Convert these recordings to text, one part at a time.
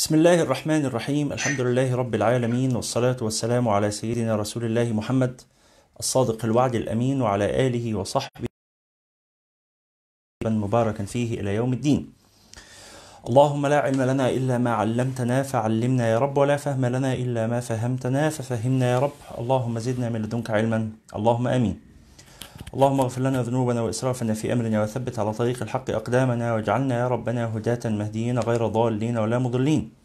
بسم الله الرحمن الرحيم. الحمد لله رب العالمين والصلاة والسلام على سيدنا رسول الله محمد الصادق الوعد الأمين وعلى آله وصحبه مباركا فيه إلى يوم الدين. اللهم لا علم لنا إلا ما علمتنا فعلمنا يا رب ولا فهم لنا إلا ما فهمتنا ففهمنا يا رب. اللهم زدنا من لدنك علما. اللهم آمين. اللهم اغفر لنا ذنوبنا وإسرافنا في أمرنا وثبت على طريق الحق أقدامنا واجعلنا يا ربنا هداة مهديين غير ضالين ولا مضلين.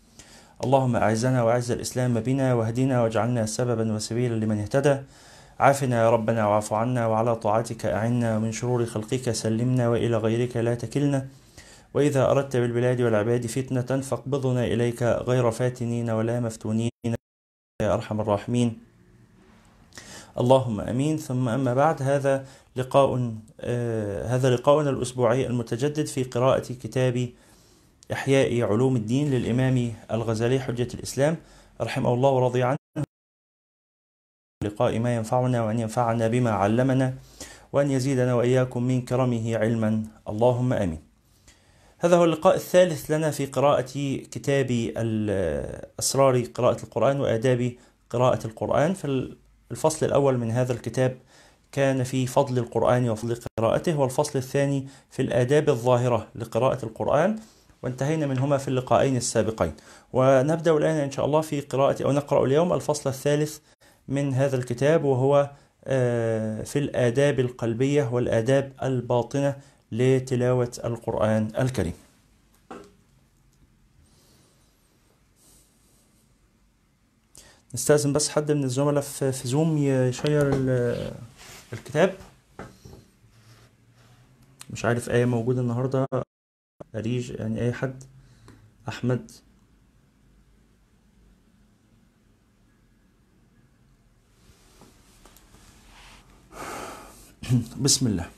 اللهم أعزنا وأعز الإسلام بنا واهدنا واجعلنا سببا وسبيلا لمن اهتدى. عافنا يا ربنا واعف عنا وعلى طاعتك أعنا ومن شرور خلقك سلمنا وإلى غيرك لا تكلنا. وإذا أردت بالبلاد والعباد فتنة فاقبضنا إليك غير فاتنين ولا مفتونين يا أرحم الراحمين. اللهم آمين. ثم أما بعد هذا لقاء آه هذا لقاؤنا الأسبوعي المتجدد في قراءة كتاب إحياء علوم الدين للإمام الغزالي حجة الإسلام رحمه الله ورضي عنه. لقاء ما ينفعنا وأن ينفعنا بما علمنا وأن يزيدنا وإياكم من كرمه علما. اللهم آمين. هذا هو اللقاء الثالث لنا في قراءة كتاب أسرار قراءة القرآن وآداب قراءة القرآن. في الفصل الأول من هذا الكتاب كان في فضل القرآن وفضل قراءته والفصل الثاني في الآداب الظاهرة لقراءة القرآن. وانتهينا منهما في اللقاءين السابقين. ونبدأ الآن إن شاء الله في قراءة أو نقرأ اليوم الفصل الثالث من هذا الكتاب وهو في الآداب القلبية والآداب الباطنة لتلاوة القرآن الكريم. نستأذن بس حد من الزملاء في في زوم يشير الكتاب. مش عارف آية موجودة النهاردة. أريج يعني أي حد. أحمد. بسم الله.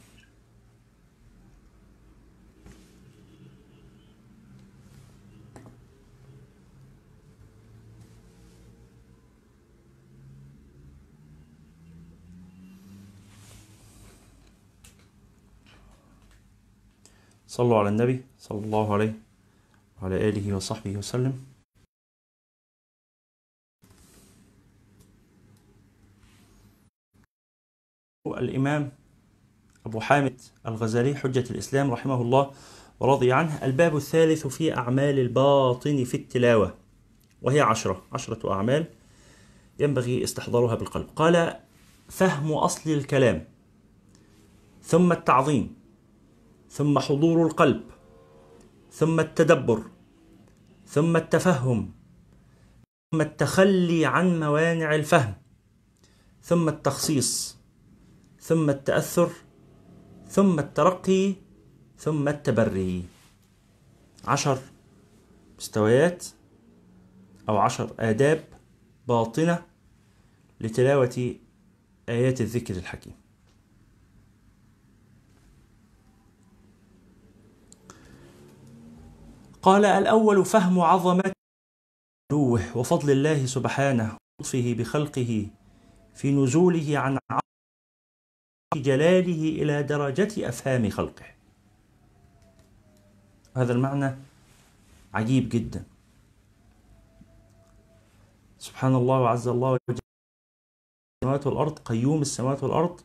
صلوا على النبي صلى الله عليه وعلى آله وصحبه وسلم. الإمام أبو حامد الغزالي حجة الإسلام رحمه الله ورضي عنه الباب الثالث في أعمال الباطن في التلاوة وهي عشرة عشرة أعمال ينبغي استحضارها بالقلب. قال فهم أصل الكلام ثم التعظيم. ثم حضور القلب ثم التدبر ثم التفهم ثم التخلي عن موانع الفهم ثم التخصيص ثم التأثر ثم الترقي ثم التبري. عشر مستويات أو عشر آداب باطنة لتلاوة آيات الذكر الحكيم. قال الأول فهم عظمة علوه وفضل الله سبحانه ولطفه بخلقه في نزوله عن جلاله إلى درجة أفهام خلقه. هذا المعنى عجيب جدا. سبحان الله وعز الله السماوات والأرض قيوم السماوات والأرض.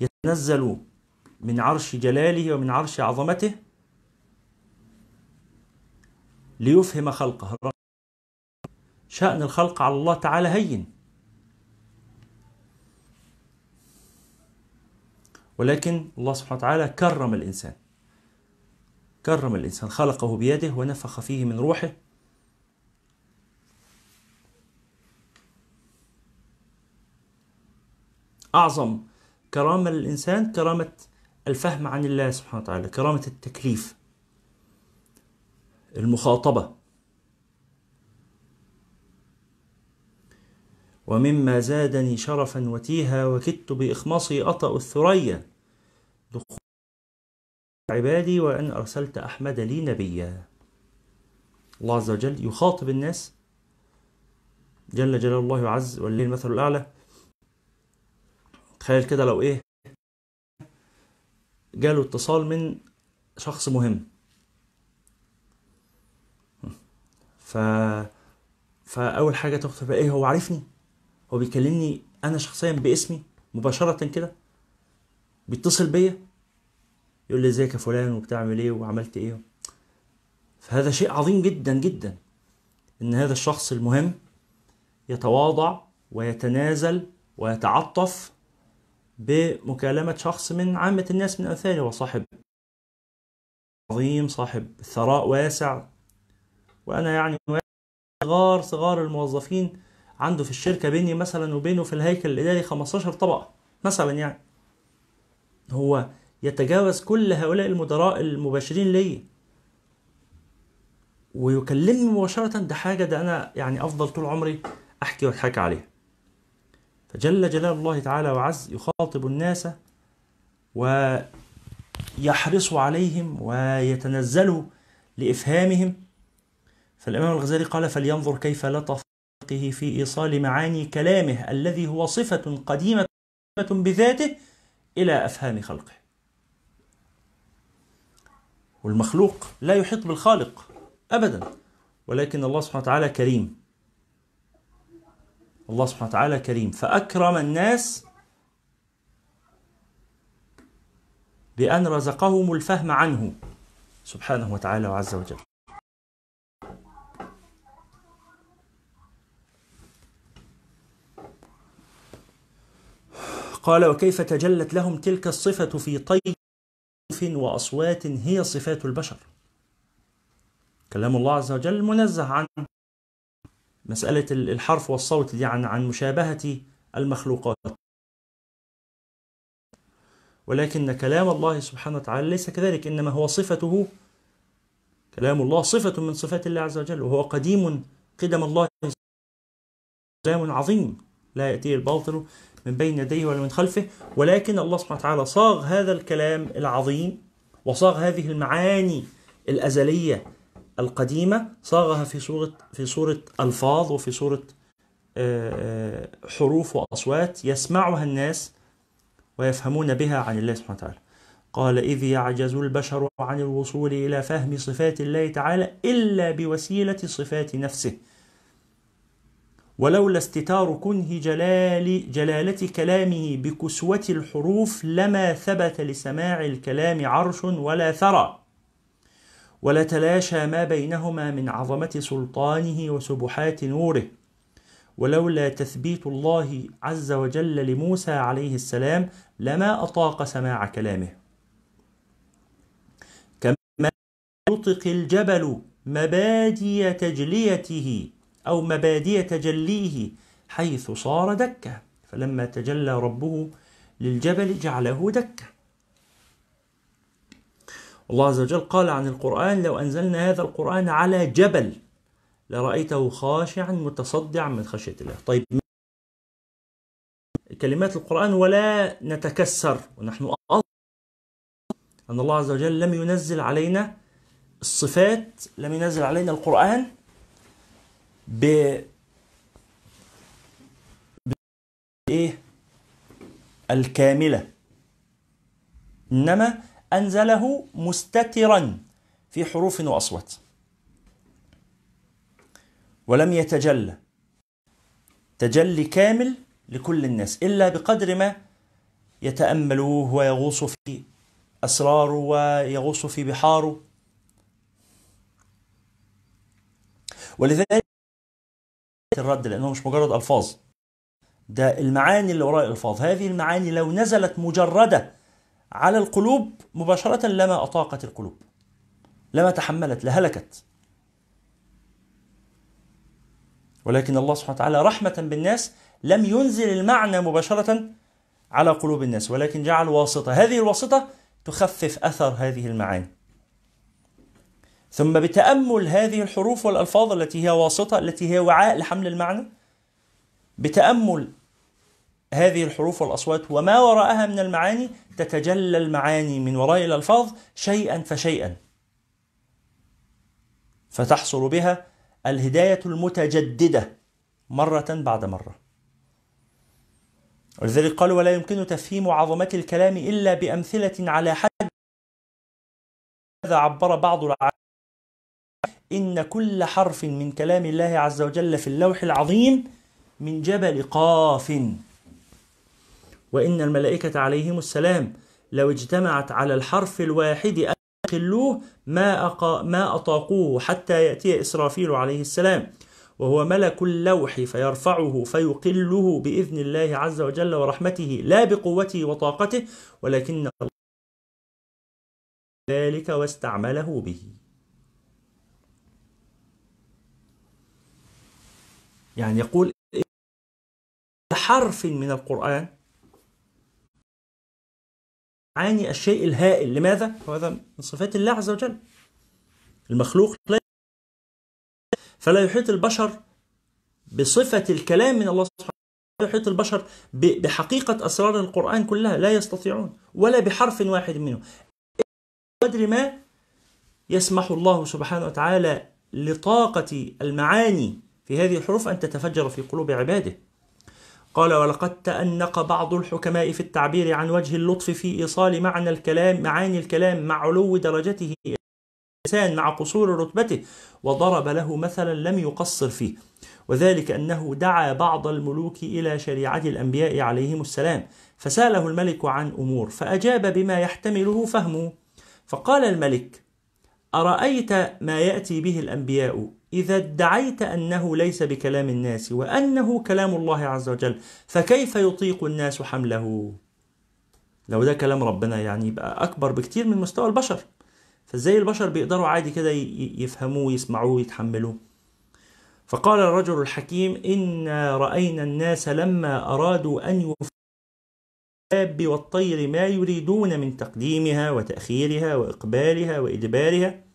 يتنزل من عرش جلاله ومن عرش عظمته ليفهم خلقه. شأن الخلق على الله تعالى هين. ولكن الله سبحانه وتعالى كرم الإنسان. كرم الإنسان. خلقه بيده ونفخ فيه من روحه. أعظم كرامة للإنسان كرامة الفهم عن الله سبحانه وتعالى كرامة التكليف المخاطبة. ومما زادني شرفا وتيها وكدت بإخماصي أطأ الثريا. دخول عبادي وأن أرسلت أحمد لي نبيا. الله عز وجل يخاطب الناس. جل جلال الله عز ولله المثل الأعلى. تخيل كده لو إيه جاله اتصال من شخص مهم. ف فاول حاجة تخطر بقى إيه؟ هو عارفني. هو بيكلمني أنا شخصيا باسمي مباشرة كده. بيتصل بيا. يقول لي إزيك يا فلان وبتعمل إيه وعملت إيه؟ فهذا شيء عظيم جدا جدا. إن هذا الشخص المهم يتواضع ويتنازل ويتعطف بمكالمة شخص من عامة الناس من أمثاله وصاحب عظيم صاحب ثراء واسع. وأنا يعني صغار صغار الموظفين عنده في الشركة بيني مثلا وبينه في الهيكل الإداري 15 طبقة مثلا يعني. هو يتجاوز كل هؤلاء المدراء المباشرين لي. ويكلمني مباشرة ده حاجة ده أنا يعني أفضل طول عمري أحكي وأضحك عليها. فجل جلال الله تعالى وعز يخاطب الناس ويحرص عليهم ويتنزل لإفهامهم. فالإمام الغزالي قال فلينظر كيف لطف في إيصال معاني كلامه الذي هو صفة قديمة بذاته إلى أفهام خلقه. والمخلوق لا يحيط بالخالق أبدا ولكن الله سبحانه وتعالى كريم. الله سبحانه وتعالى كريم. فأكرم الناس بأن رزقهم الفهم عنه سبحانه وتعالى وعز وجل. قال وكيف تجلت لهم تلك الصفة في طيف وأصوات هي صفات البشر؟ كلام الله عز وجل منزه عن مسألة الحرف والصوت دي عن عن مشابهة المخلوقات. ولكن كلام الله سبحانه وتعالى ليس كذلك إنما هو صفته كلام الله صفة من صفات الله عز وجل وهو قديم قدم الله كلام عظيم. لا يأتيه الباطل من بين يديه ولا من خلفه ولكن الله سبحانه وتعالى صاغ هذا الكلام العظيم وصاغ هذه المعاني الأزلية القديمة صاغها في صورة في صورة ألفاظ وفي صورة حروف وأصوات يسمعها الناس ويفهمون بها عن الله سبحانه وتعالى. قال إذ يعجز البشر عن الوصول إلى فهم صفات الله تعالى إلا بوسيلة صفات نفسه. ولولا استتار كنه جلال جلالة كلامه بكسوة الحروف لما ثبت لسماع الكلام عرش ولا ثرى. ولتلاشى ما بينهما من عظمة سلطانه وسبحات نوره. ولولا تثبيت الله عز وجل لموسى عليه السلام لما أطاق سماع كلامه. كما يطق الجبل مبادي تجليته أو مبادئ تجليه حيث صار دكة فلما تجلى ربه للجبل جعله دكة الله عز وجل قال عن القرآن لو أنزلنا هذا القرآن على جبل لرأيته خاشعا متصدعا من خشية الله. طيب كلمات القرآن ولا نتكسر ونحن أن الله عز وجل لم ينزل علينا الصفات لم ينزل علينا القرآن ب إيه؟ الكاملة. إنما أنزله مستترا في حروف وأصوات. ولم يتجلى تجلي كامل لكل الناس إلا بقدر ما يتأملوه ويغوص في أسراره ويغوص في بحاره. ولذلك الرد لأنه مش مجرد ألفاظ ده المعاني اللي وراء الألفاظ. هذه المعاني لو نزلت مجردة على القلوب مباشرة لما أطاقت القلوب لما تحملت لهلكت. ولكن الله سبحانه وتعالى رحمة بالناس لم ينزل المعنى مباشرة على قلوب الناس ولكن جعل واسطة. هذه الواسطة تخفف أثر هذه المعاني. ثم بتأمل هذه الحروف والألفاظ التي هي واسطة التي هي وعاء لحمل المعنى بتأمل هذه الحروف والأصوات وما وراءها من المعاني تتجلى المعاني من وراء الألفاظ شيئا فشيئا. فتحصل بها الهداية المتجددة مرة بعد مرة. ولذلك قالوا ولا يمكن تفهيم عظمة الكلام إلا بأمثلة على حد. هذا عبر بعض إن كل حرف من كلام الله عز وجل في اللوح العظيم من جبل قاف. وإن الملائكة عليهم السلام لو اجتمعت على الحرف الواحد أن يخلوه ما, أقا ما أطاقوه حتى يأتي إسرافيل عليه السلام وهو ملك اللوح فيرفعه فيقله بإذن الله عز وجل ورحمته لا بقوته وطاقته ولكن ذلك واستعمله به. يعني يقول حرف من القرآن عاني الشيء الهائل. لماذا؟ وهذا من صفات الله عز وجل. المخلوق لا فلا يحيط البشر بصفة الكلام من الله سبحانه وتعالى. لا يحيط البشر بحقيقة أسرار القرآن كلها. لا يستطيعون. ولا بحرف واحد منه قدر ما يسمح الله سبحانه وتعالى لطاقة المعاني في هذه الحروف أن تتفجر في قلوب عباده. قال ولقد تأنق بعض الحكماء في التعبير عن وجه اللطف في إيصال معنى الكلام معاني الكلام مع علو درجته. الإنسان مع قصور رتبته. وضرب له مثلا لم يقصر فيه. وذلك أنه دعا بعض الملوك إلى شريعة الأنبياء عليهم السلام. فسأله الملك عن أمور. فأجاب بما يحتمله فهمه. فقال الملك أرأيت ما يأتي به الأنبياء؟ إذا ادعيت أنه ليس بكلام الناس وأنه كلام الله عز وجل فكيف يطيق الناس حمله؟ لو ده كلام ربنا يعني يبقى أكبر بكتير من مستوى البشر. فإزاي البشر بيقدروا عادي كده يفهموه يسمعوه يتحملوه؟ فقال الرجل الحكيم إنا رأينا الناس لما أرادوا أن الداب والطير ما يريدون من تقديمها وتأخيرها وإقبالها وإدبارها.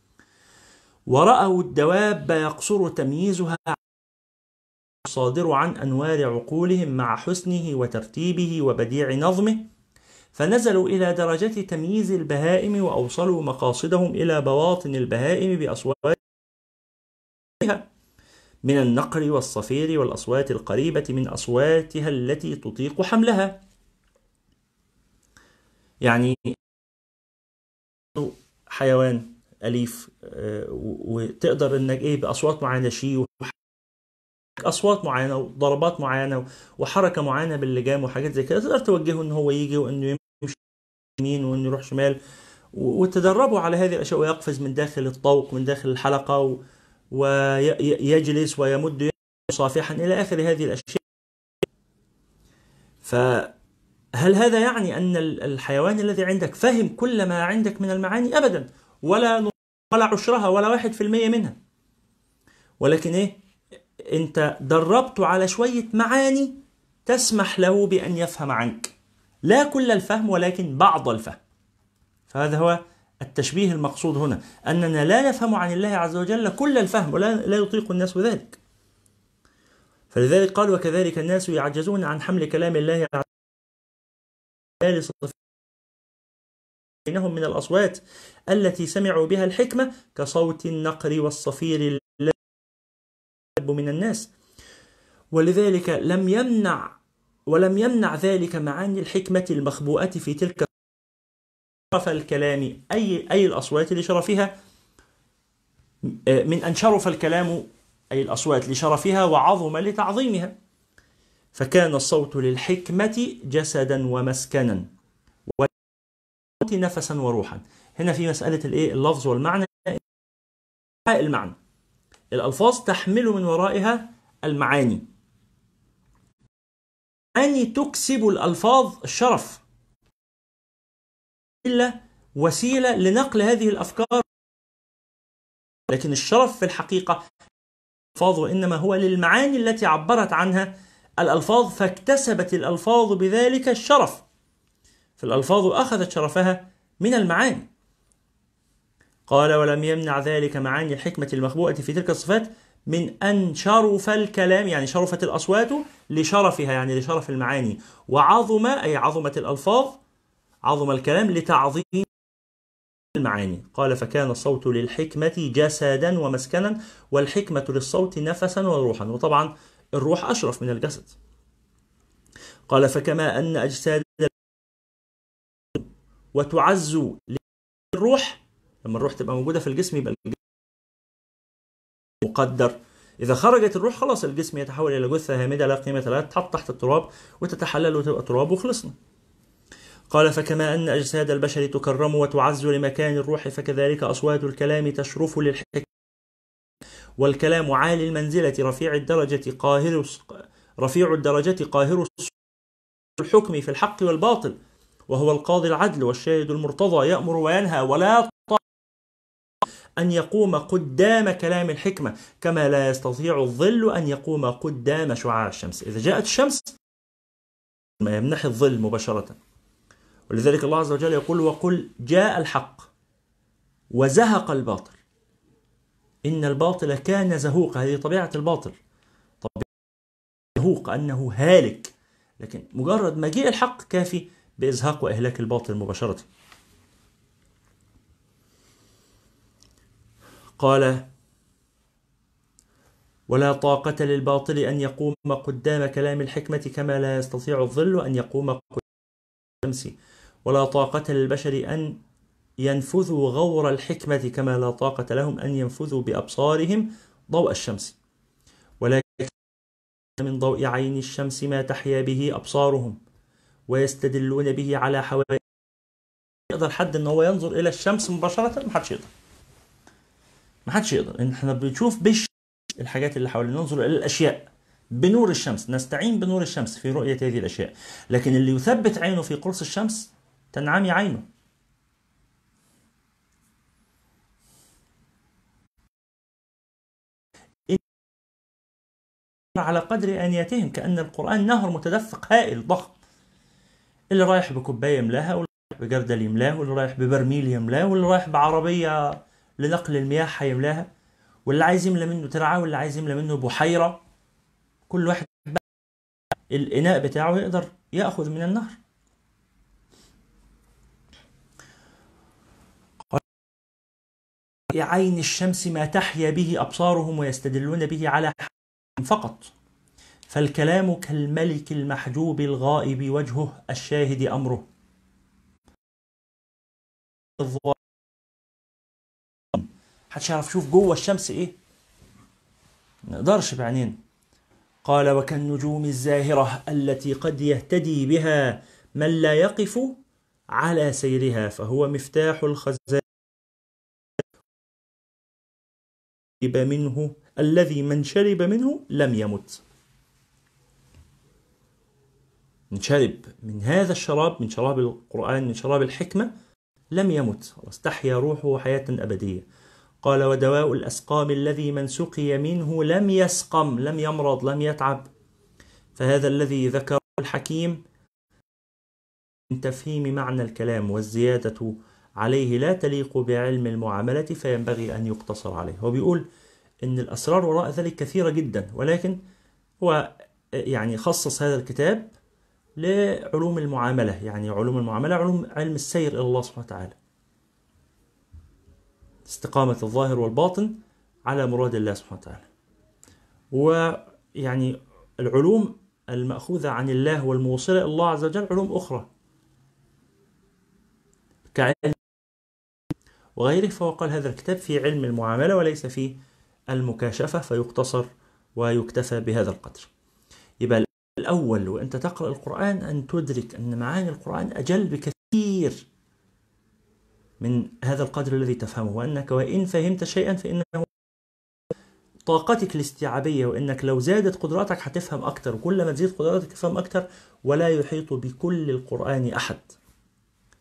ورأوا الدواب يقصر تمييزها صادر عن أنوار عقولهم مع حسنه وترتيبه وبديع نظمه فنزلوا إلى درجة تمييز البهائم وأوصلوا مقاصدهم إلى بواطن البهائم بأصواتها من النقر والصفير والأصوات القريبة من أصواتها التي تطيق حملها. يعني حيوان أليف وتقدر إنك إيه بأصوات معينة شيء أصوات معينة وضربات معينة وحركة معينة باللجام وحاجات زي كده تقدر توجهه إن هو يجي وإنه يمشي يمين وإنه يروح شمال وتدربوا على هذه الأشياء ويقفز من داخل الطوق من داخل الحلقة ويجلس ويمد صافحا إلى آخر هذه الأشياء. فهل هذا يعني أن الحيوان الذي عندك فهم كل ما عندك من المعاني؟ ابدا. ولا ولا عشرها ولا واحد في المية منها. ولكن إيه؟ أنت دربته على شوية معاني تسمح له بأن يفهم عنك. لا كل الفهم ولكن بعض الفهم. فهذا هو التشبيه المقصود هنا. أننا لا نفهم عن الله عز وجل كل الفهم ولا لا يطيق الناس ذلك فلذلك قال وكذلك الناس يعجزون عن حمل كلام الله عز وجل. بينهم من الأصوات التي سمعوا بها الحكمة كصوت النقر والصفير من الناس. ولذلك لم يمنع ولم يمنع ذلك معاني الحكمة المخبوءة في تلك شرف الكلام أي أي الأصوات لشرفها من أن شرف الكلام أي الأصوات لشرفها وعظم لتعظيمها. فكان الصوت للحكمة جسدا ومسكنا. نفسا وروحا. هنا في مسألة الإيه؟ اللفظ والمعنى. المعنى. الألفاظ تحمل من ورائها المعاني. معاني تكسب الألفاظ الشرف إلا وسيلة لنقل هذه الأفكار. لكن الشرف في الحقيقة الألفاظ وإنما هو للمعاني التي عبرت عنها الألفاظ فاكتسبت الألفاظ بذلك الشرف. فالألفاظ أخذت شرفها من المعاني. قال ولم يمنع ذلك معاني الحكمة المخبوءة في تلك الصفات من أن شرف الكلام يعني شرفت الأصوات لشرفها يعني لشرف المعاني. وعظم أي عظمت الألفاظ عظم الكلام لتعظيم المعاني. قال فكان الصوت للحكمة جسدا ومسكنا والحكمة للصوت نفسا وروحا. وطبعا الروح أشرف من الجسد. قال فكما أن أجساد وتعز للروح. لما الروح تبقى موجودة في الجسم يبقى مقدر. إذا خرجت الروح خلاص الجسم يتحول إلى جثة هامدة لا قيمة لها تتحط تحت التراب وتتحلل وتبقى تراب وخلصنا. قال فكما أن أجساد البشر تكرم وتعز لمكان الروح فكذلك أصوات الكلام تشرف للحكمة. والكلام عالي المنزلة رفيع الدرجة قاهر رفيع الدرجة قاهر الحكم في الحق والباطل. وهو القاضي العدل والشاهد المرتضى يأمر وينهى ولا أن يقوم قدام كلام الحكمة كما لا يستطيع الظل أن يقوم قدام شعاع الشمس. إذا جاءت الشمس ما يمنح الظل مباشرة. ولذلك الله عز وجل يقول وقل جاء الحق وزهق الباطل. إن الباطل كان زهوقا هذه طبيعة الباطل. طبيعة زهوق أنه هالك. لكن مجرد مجيء الحق كافي. بإزهاق وإهلاك الباطل مباشرة. قال ولا طاقة للباطل أن يقوم قدام كلام الحكمة كما لا يستطيع الظل أن يقوم قدام الشمس. ولا طاقة للبشر أن ينفذوا غور الحكمة كما لا طاقة لهم أن ينفذوا بأبصارهم ضوء الشمس. ولكن من ضوء عين الشمس ما تحيا به أبصارهم. ويستدلون به على حوادث. يقدر حد إن هو ينظر إلى الشمس مباشرة؟ ما حدش يقدر. ما حدش يقدر. إحنا بنشوف بش الحاجات اللي حوالينا. ننظر إلى الأشياء. بنور الشمس. نستعين بنور الشمس في رؤية هذه الأشياء. لكن اللي يثبت عينه في قرص الشمس تنعمي عينه. على قدر آنيتهم كأن القرآن نهر متدفق هائل ضخم. اللي رايح بكوباية يملاها واللي رايح بجردل يملاه واللي رايح ببرميل يملاه واللي رايح بعربية لنقل المياه هيملاها واللي عايز يملى منه ترعه واللي عايز يملى منه بحيرة. كل واحد الإناء بتاعه يقدر يأخذ من النهر. عين الشمس ما تحيا به أبصارهم ويستدلون به على فقط. فالكلام كالملك المحجوب الغائب وجهه الشاهد أمره. محدش يعرف يشوف جوه الشمس إيه؟ نقدرش بعينين. قال وكالنجوم الزاهرة التي قد يهتدي بها من لا يقف على سيرها فهو مفتاح الخزان منه الذي من شرب منه لم يمت من شرب من هذا الشراب من شراب القرآن من شراب الحكمة لم يمت واستحيا روحه حياة أبدية. قال ودواء الأسقام الذي من سقي منه لم يسقم لم يمرض لم يتعب. فهذا الذي ذكره الحكيم من تفهيم معنى الكلام والزيادة عليه لا تليق بعلم المعاملة فينبغي أن يقتصر عليه. هو بيقول إن الأسرار وراء ذلك كثيرة جدا ولكن هو يعني خصص هذا الكتاب لعلوم المعاملة. يعني علوم المعاملة علوم علم السير إلى الله سبحانه وتعالى. استقامة الظاهر والباطن على مراد الله سبحانه وتعالى. ويعني العلوم المأخوذة عن الله والموصلة إلى الله عز وجل علوم أخرى. كعلم وغيره فهو قال هذا الكتاب في علم المعاملة وليس في المكاشفة فيقتصر ويكتفى بهذا القدر. يبقى الأول وأنت تقرأ القرآن أن تدرك أن معاني القرآن أجل بكثير من هذا القدر الذي تفهمه وأنك وإن فهمت شيئا فإنه طاقتك الاستيعابية وإنك لو زادت قدراتك هتفهم أكتر وكل ما تزيد قدراتك تفهم أكتر ولا يحيط بكل القرآن أحد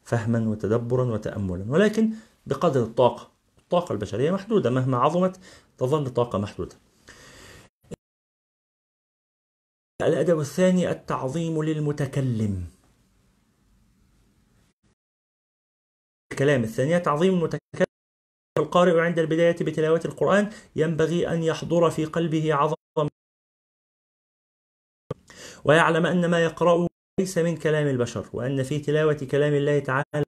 فهما وتدبرا وتأملا. ولكن بقدر الطاقة الطاقة البشرية محدودة مهما عظمت تظل طاقة محدودة. الأدب الثاني التعظيم للمتكلم. الكلام الثانية تعظيم المتكلم. القارئ عند البداية بتلاوة القرآن ينبغي أن يحضر في قلبه عظمة ويعلم أن ما يقرأه ليس من كلام البشر وأن في تلاوة كلام الله تعالى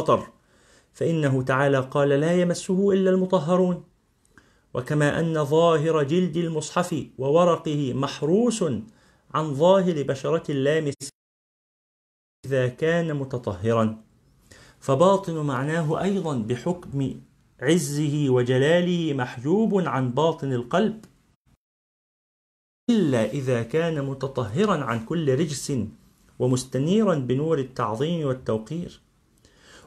خطر. فإنه تعالى قال لا يمسه إلا المطهرون. وكما أن ظاهر جلد المصحف وورقه محروس عن ظاهر بشرة اللامس إذا كان متطهرا. فباطن معناه أيضا بحكم عزه وجلاله محجوب عن باطن القلب إلا إذا كان متطهرا عن كل رجس ومستنيرا بنور التعظيم والتوقير.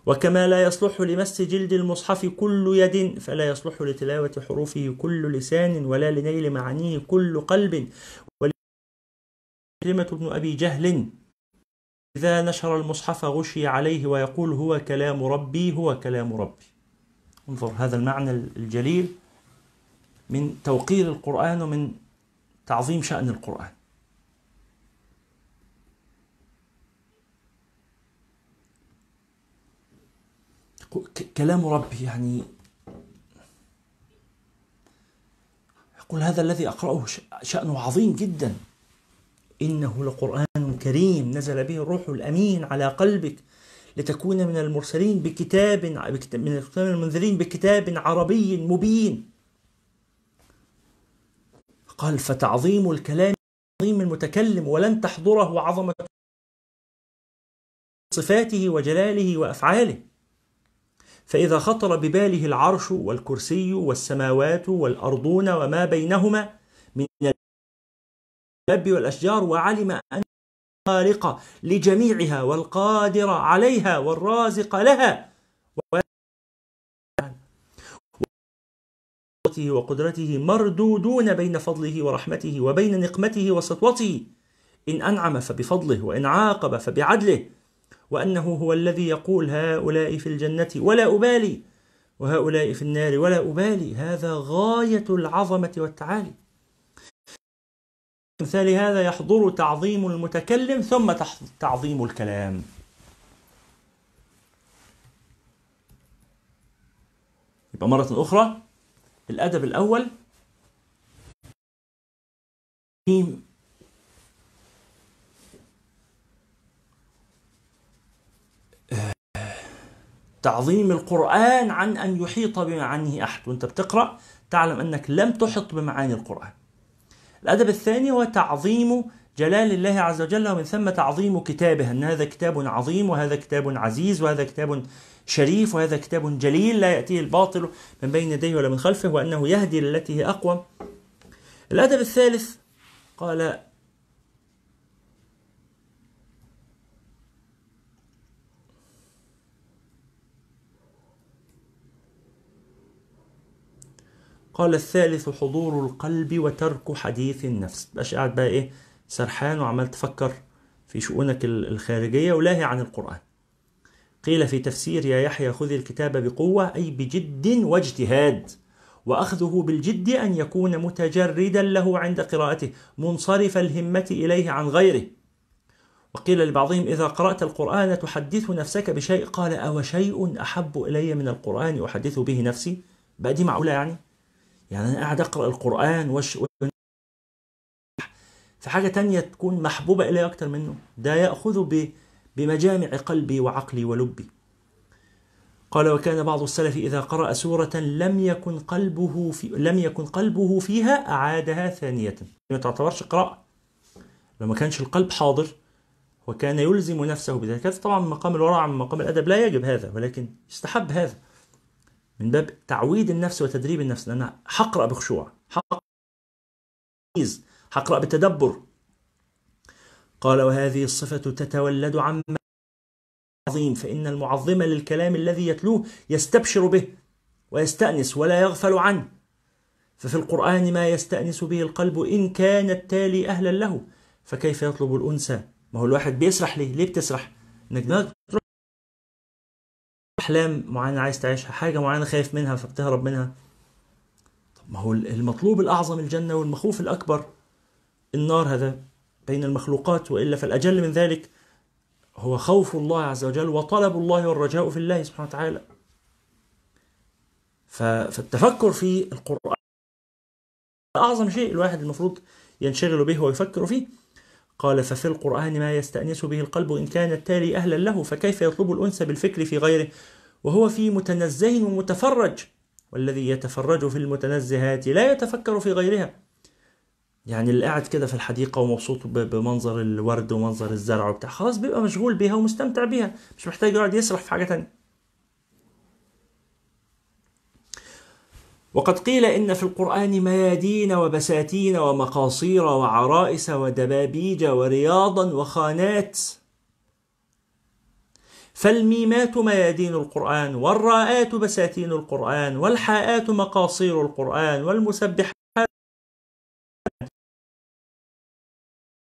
وكما لا يصلح لمس جلد المصحف كل يد فلا يصلح لتلاوة حروفه كل لسان ولا لنيل معانيه كل قلب. كلمة ابن أبي جهل إذا نشر المصحف غشي عليه ويقول هو كلام ربي هو كلام ربي. انظر هذا المعنى الجليل من توقير القرآن ومن تعظيم شأن القرآن. كلام ربي يعني يقول هذا الذي أقرأه شأنه عظيم جدا. إنه لقرآن كريم نزل به الروح الأمين على قلبك لتكون من المرسلين بكتاب من المنذرين بكتاب عربي مبين. قال فتعظيم الكلام عظيم المتكلم ولن تحضره عظمة صفاته وجلاله وأفعاله. فإذا خطر بباله العرش والكرسي والسماوات والأرضون وما بينهما من الدب والأشجار وعلم أن الخالق لجميعها والقادر عليها والرازق لها وقدرته مردودون بين فضله ورحمته وبين نقمته وسطوته. إن أنعم فبفضله وإن عاقب فبعدله. وأنه هو الذي يقول هؤلاء في الجنة ولا أبالي وهؤلاء في النار ولا أبالي. هذا غاية العظمة والتعالي. مثال هذا يحضر تعظيم المتكلم ثم تعظيم الكلام. يبقى مرة أخرى الأدب الأول. تعظيم القرآن عن أن يحيط بمعانيه أحد. وأنت بتقرأ تعلم أنك لم تحط بمعاني القرآن. الأدب الثاني هو تعظيم جلال الله عز وجل ومن ثم تعظيم كتابه أن هذا كتاب عظيم وهذا كتاب عزيز وهذا كتاب شريف وهذا كتاب جليل لا يأتيه الباطل من بين يديه ولا من خلفه وأنه يهدي للتي هي أقوم الأدب الثالث قال قال الثالث حضور القلب وترك حديث النفس. بقاش قاعد بقى إيه سرحان وعمال تفكر في شؤونك الخارجية ولاهي عن القرآن. قيل في تفسير يا يحيى خذ الكتاب بقوة أي بجد واجتهاد. وأخذه بالجد أن يكون متجردا له عند قراءته منصرف الهمة إليه عن غيره. وقيل لبعضهم إذا قرأت القرآن تحدث نفسك بشيء؟ قال أو شيء أحب إلي من القرآن أحدث به نفسي؟ بقى دي معقولة يعني؟ يعني أنا قاعد أقرأ القرآن وش في حاجة تانية تكون محبوبة إلي أكتر منه ده يأخذ بمجامع قلبي وعقلي ولبي. قال وكان بعض السلف إذا قرأ سورة لم يكن قلبه في لم يكن قلبه فيها أعادها ثانية. ما تعتبرش قراءة. لو ما كانش القلب حاضر وكان يلزم نفسه بذلك. طبعا مقام الورع من مقام الأدب لا يجب هذا ولكن يستحب هذا. من باب تعويد النفس وتدريب النفس لأن أنا بخشوع حقرأ بتدبر. قال وهذه الصفة تتولد عما عظيم فإن المعظم للكلام الذي يتلوه يستبشر به ويستأنس ولا يغفل عنه. ففي القرآن ما يستأنس به القلب إن كان التالي أهلا له فكيف يطلب الأنثى؟ ما هو الواحد بيسرح ليه؟ ليه بتسرح؟ دماغك أحلام معينة عايز تعيشها حاجة معينة خايف منها فبتهرب منها. طب ما هو المطلوب الأعظم الجنة والمخوف الأكبر النار هذا بين المخلوقات وإلا فالأجل من ذلك هو خوف الله عز وجل وطلب الله والرجاء في الله سبحانه وتعالى. فالتفكر في القرآن أعظم شيء الواحد المفروض ينشغل به ويفكر فيه. قال ففي القرآن ما يستأنس به القلب إن كان التالي أهلا له فكيف يطلب الأنس بالفكر في غيره؟ وهو في متنزه ومتفرج. والذي يتفرج في المتنزهات لا يتفكر في غيرها. يعني اللي قاعد كده في الحديقة ومبسوط بمنظر الورد ومنظر الزرع وبتاع. خلاص بيبقى مشغول بيها ومستمتع بيها. مش محتاج يقعد يسرح في حاجة تانية. وقد قيل إن في القرآن ميادين وبساتين ومقاصير وعرائس ودبابيج ورياضا وخانات. فالميمات ميادين القرآن والراءات بساتين القرآن والحاءات مقاصير القرآن والمسبحات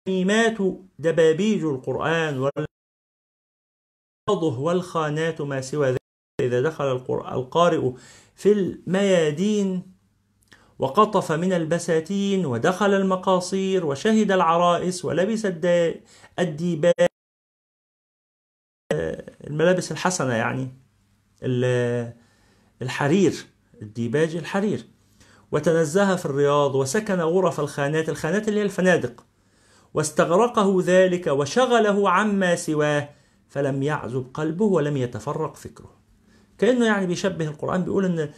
الميمات دبابيج القرآن والخانات ما سوى ذلك. إذا دخل القارئ في الميادين وقطف من البساتين ودخل المقاصير وشهد العرائس ولبس الديباج الملابس الحسنة يعني الحرير الديباج الحرير. وتنزه في الرياض وسكن غرف الخانات الخانات اللي هي الفنادق. واستغرقه ذلك وشغله عما سواه فلم يعزب قلبه ولم يتفرق فكره. كأنه يعني بيشبه القرآن بيقول إن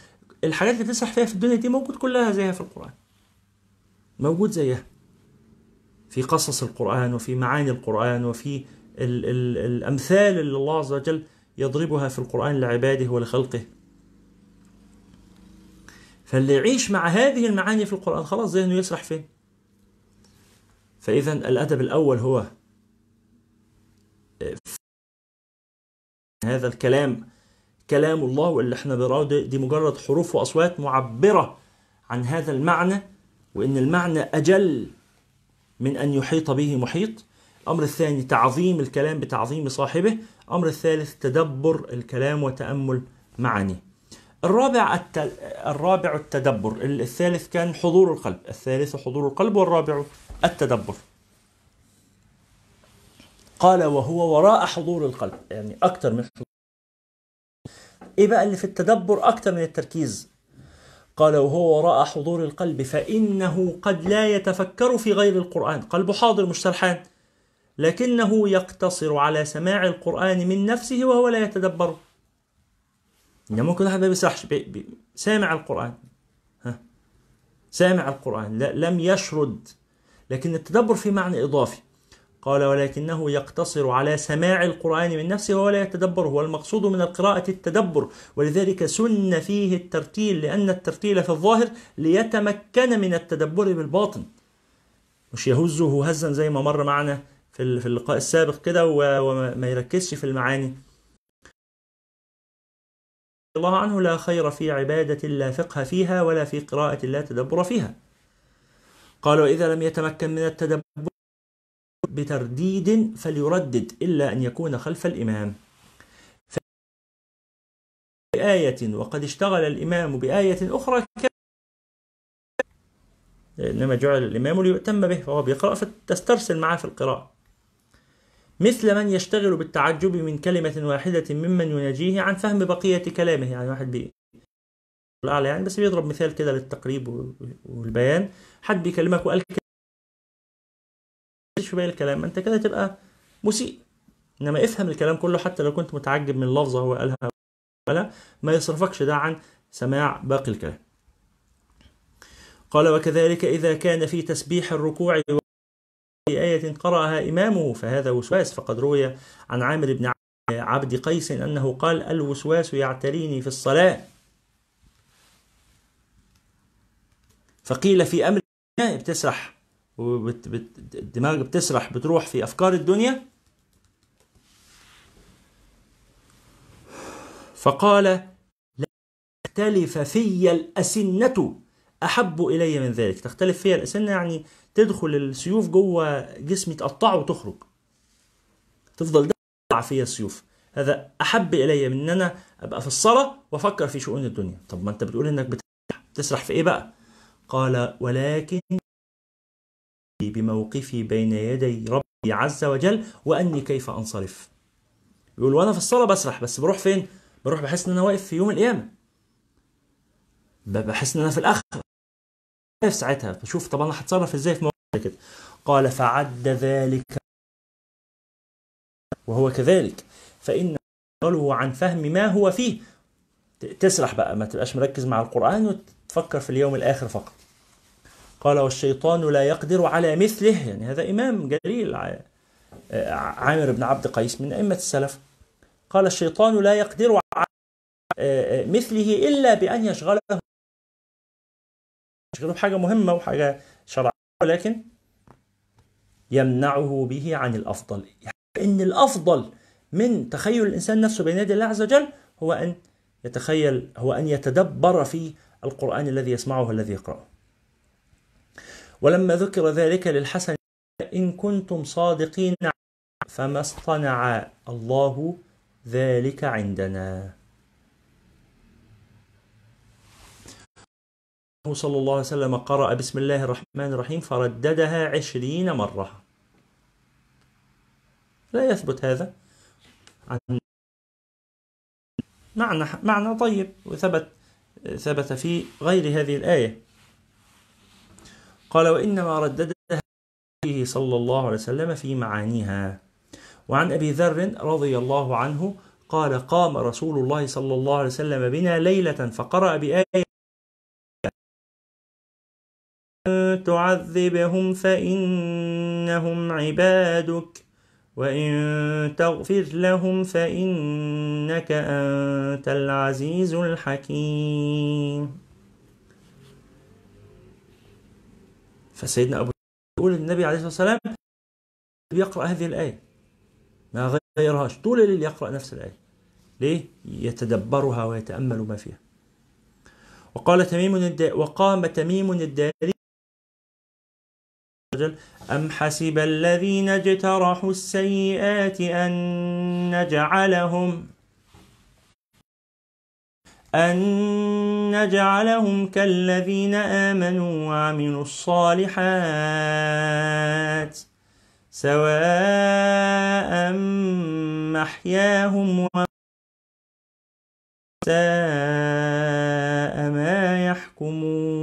الحاجات اللي بتسرح فيها في الدنيا دي موجود كلها زيها في القرآن. موجود زيها. في قصص القرآن وفي معاني القرآن وفي ال ال الأمثال اللي الله عز وجل يضربها في القرآن لعباده ولخلقه. فاللي يعيش مع هذه المعاني في القرآن خلاص ذهنه يسرح فين؟ فإذا الأدب الأول هو هذا الكلام كلام الله واللي إحنا بنراه دي مجرد حروف وأصوات معبرة عن هذا المعنى وإن المعنى أجل من أن يحيط به محيط. الأمر الثاني تعظيم الكلام بتعظيم صاحبه. الأمر الثالث تدبر الكلام وتأمل معانيه. الرابع. الرابع التدبر. الثالث كان حضور القلب. الثالث حضور القلب والرابع التدبر. قال وهو وراء حضور القلب. يعني أكثر من إيه بقى اللي في التدبر أكثر من التركيز؟ قال وهو وراء حضور القلب فإنه قد لا يتفكر في غير القرآن. قلبه حاضر مش سرحان لكنه يقتصر على سماع القرآن من نفسه وهو لا يتدبره يعني ممكن واحد ما سامع القرآن. ها سامع القرآن لا لم يشرد. لكن التدبر في معنى إضافي. قال ولكنه يقتصر على سماع القرآن من نفسه ولا يتدبره والمقصود من القراءة التدبر. ولذلك سن فيه الترتيل لأن الترتيل في الظاهر ليتمكن من التدبر بالباطن. مش يهزه هزا زي ما مر معنا في في اللقاء السابق كده وما يركزش في المعاني. الله عنه لا خير في عبادة لا فقه فيها ولا في قراءة لا تدبر فيها. قال وإذا لم يتمكن من التدبر بترديد فليردد إلا أن يكون خلف الإمام. بآية وقد اشتغل الإمام بآية أخرى إنما جعل الإمام ليؤتم به فهو بيقرأ فتسترسل معه في القراءة. مثل من يشتغل بالتعجب من كلمة واحدة ممن يناجيه عن فهم بقية كلامه. يعني واحد بي الأعلى يعني بس بيضرب مثال كده للتقريب والبيان. حد بيكلمك وقال في باقي الكلام. انت كده تبقى مسيء. انما افهم الكلام كله حتى لو كنت متعجب من لفظه هو قالها ولا ما يصرفكش ده عن سماع باقي الكلام. قال وكذلك إذا كان في تسبيح الركوع في آية قرأها إمامه فهذا وسواس. فقد روي عن عامر بن عبد قيس أنه قال الوسواس يعتريني في الصلاة. فقيل في أمر بتسرح والدماغ بتسرح بتروح في أفكار الدنيا. فقال لا تختلف في الأسنة. أحب إلي من ذلك. تختلف فيها الأسنة يعني تدخل السيوف جوه جسمي تقطعه وتخرج. تفضل دفع فيها السيوف. هذا أحب إلي من أن أنا أبقى في الصلاة وأفكر في شؤون الدنيا. طب ما أنت بتقول بتسرح بتسرح في إيه بقى؟ قال ولكن بموقفي بين يدي ربي عز وجل وأني كيف أنصرف. يقول وأنا في الصلاة بسرح بس بروح فين؟ بروح بحس إن أنا واقف في يوم القيامة. بحس إن أنا في الآخرة. واقف ساعتها فشوف طب أنا هتصرف إزاي في موقف كده؟ قال فعد ذلك. وهو كذلك. فإن قاله عن فهم ما هو فيه. تسرح بقى ما تبقاش مركز مع القرآن وتفكر في اليوم الآخر فقط. قال والشيطان لا يقدر على مثله. يعني هذا إمام جليل عامر بن عبد قيس من أئمة السلف. قال الشيطان لا يقدر على مثله إلا بأن يشغله. كتاب حاجة مهمة وحاجة شرعية ولكن يمنعه به عن الأفضل. يعني إن الأفضل من تخيل الإنسان نفسه بين يدي الله عز وجل هو أن يتخيل هو أن يتدبر في القرآن الذي يسمعه الذي يقرأه. ولما ذكر ذلك للحسن إن كنتم صادقين فما اصطنع الله ذلك عندنا. صلى الله عليه وسلم قرأ بسم الله الرحمن الرحيم فرددها عشرين مرة. لا يثبت هذا. عن معنى معنى طيب وثبت ثبت في غير هذه الآية. قال وإنما رددها صلى الله عليه وسلم في معانيها. وعن أبي ذر رضي الله عنه قال قام رسول الله صلى الله عليه وسلم بنا ليلة فقرأ بآية. تعذبهم فإنهم عبادك وإن تغفر لهم فإنك أنت العزيز الحكيم. فسيدنا أبو يقول النبي عليه الصلاة والسلام يقرأ هذه الآية. ما غيرهاش. طول الليل يقرأ نفس الآية. ليه؟ يتدبرها ويتأمل ما فيها. وقال تميم الداري وقام تميم الداري أم حسب الذين اجترحوا السيئات أن نجعلهم أن نجعلهم كالذين آمنوا وعملوا الصالحات سواء محياهم وساء ما يحكمون.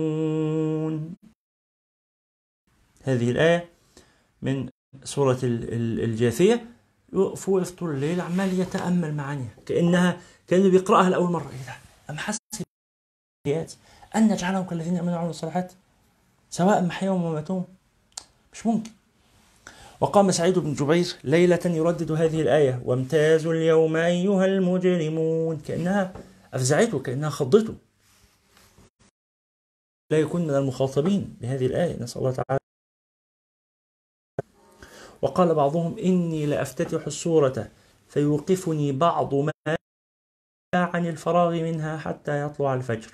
هذه الآية من سورة الجاثية. يقف وقف طول الليل عمال يتأمل معانيها كأنها كأنه بيقرأها لأول مرة. إيه أم حسب أن نجعلهم كالذين آمنوا وعملوا الصالحات سواء محياهم ومماتهم مش ممكن. وقام سعيد بن جبير ليلة يردد هذه الآية وامتازوا اليوم أيها المجرمون. كأنها أفزعته كأنها خضته. لا يكون من المخاطبين بهذه الآية. نسأل الله تعالى. وقال بعضهم إني لأفتتح السورة فيوقفني بعض ما عن الفراغ منها حتى يطلع الفجر.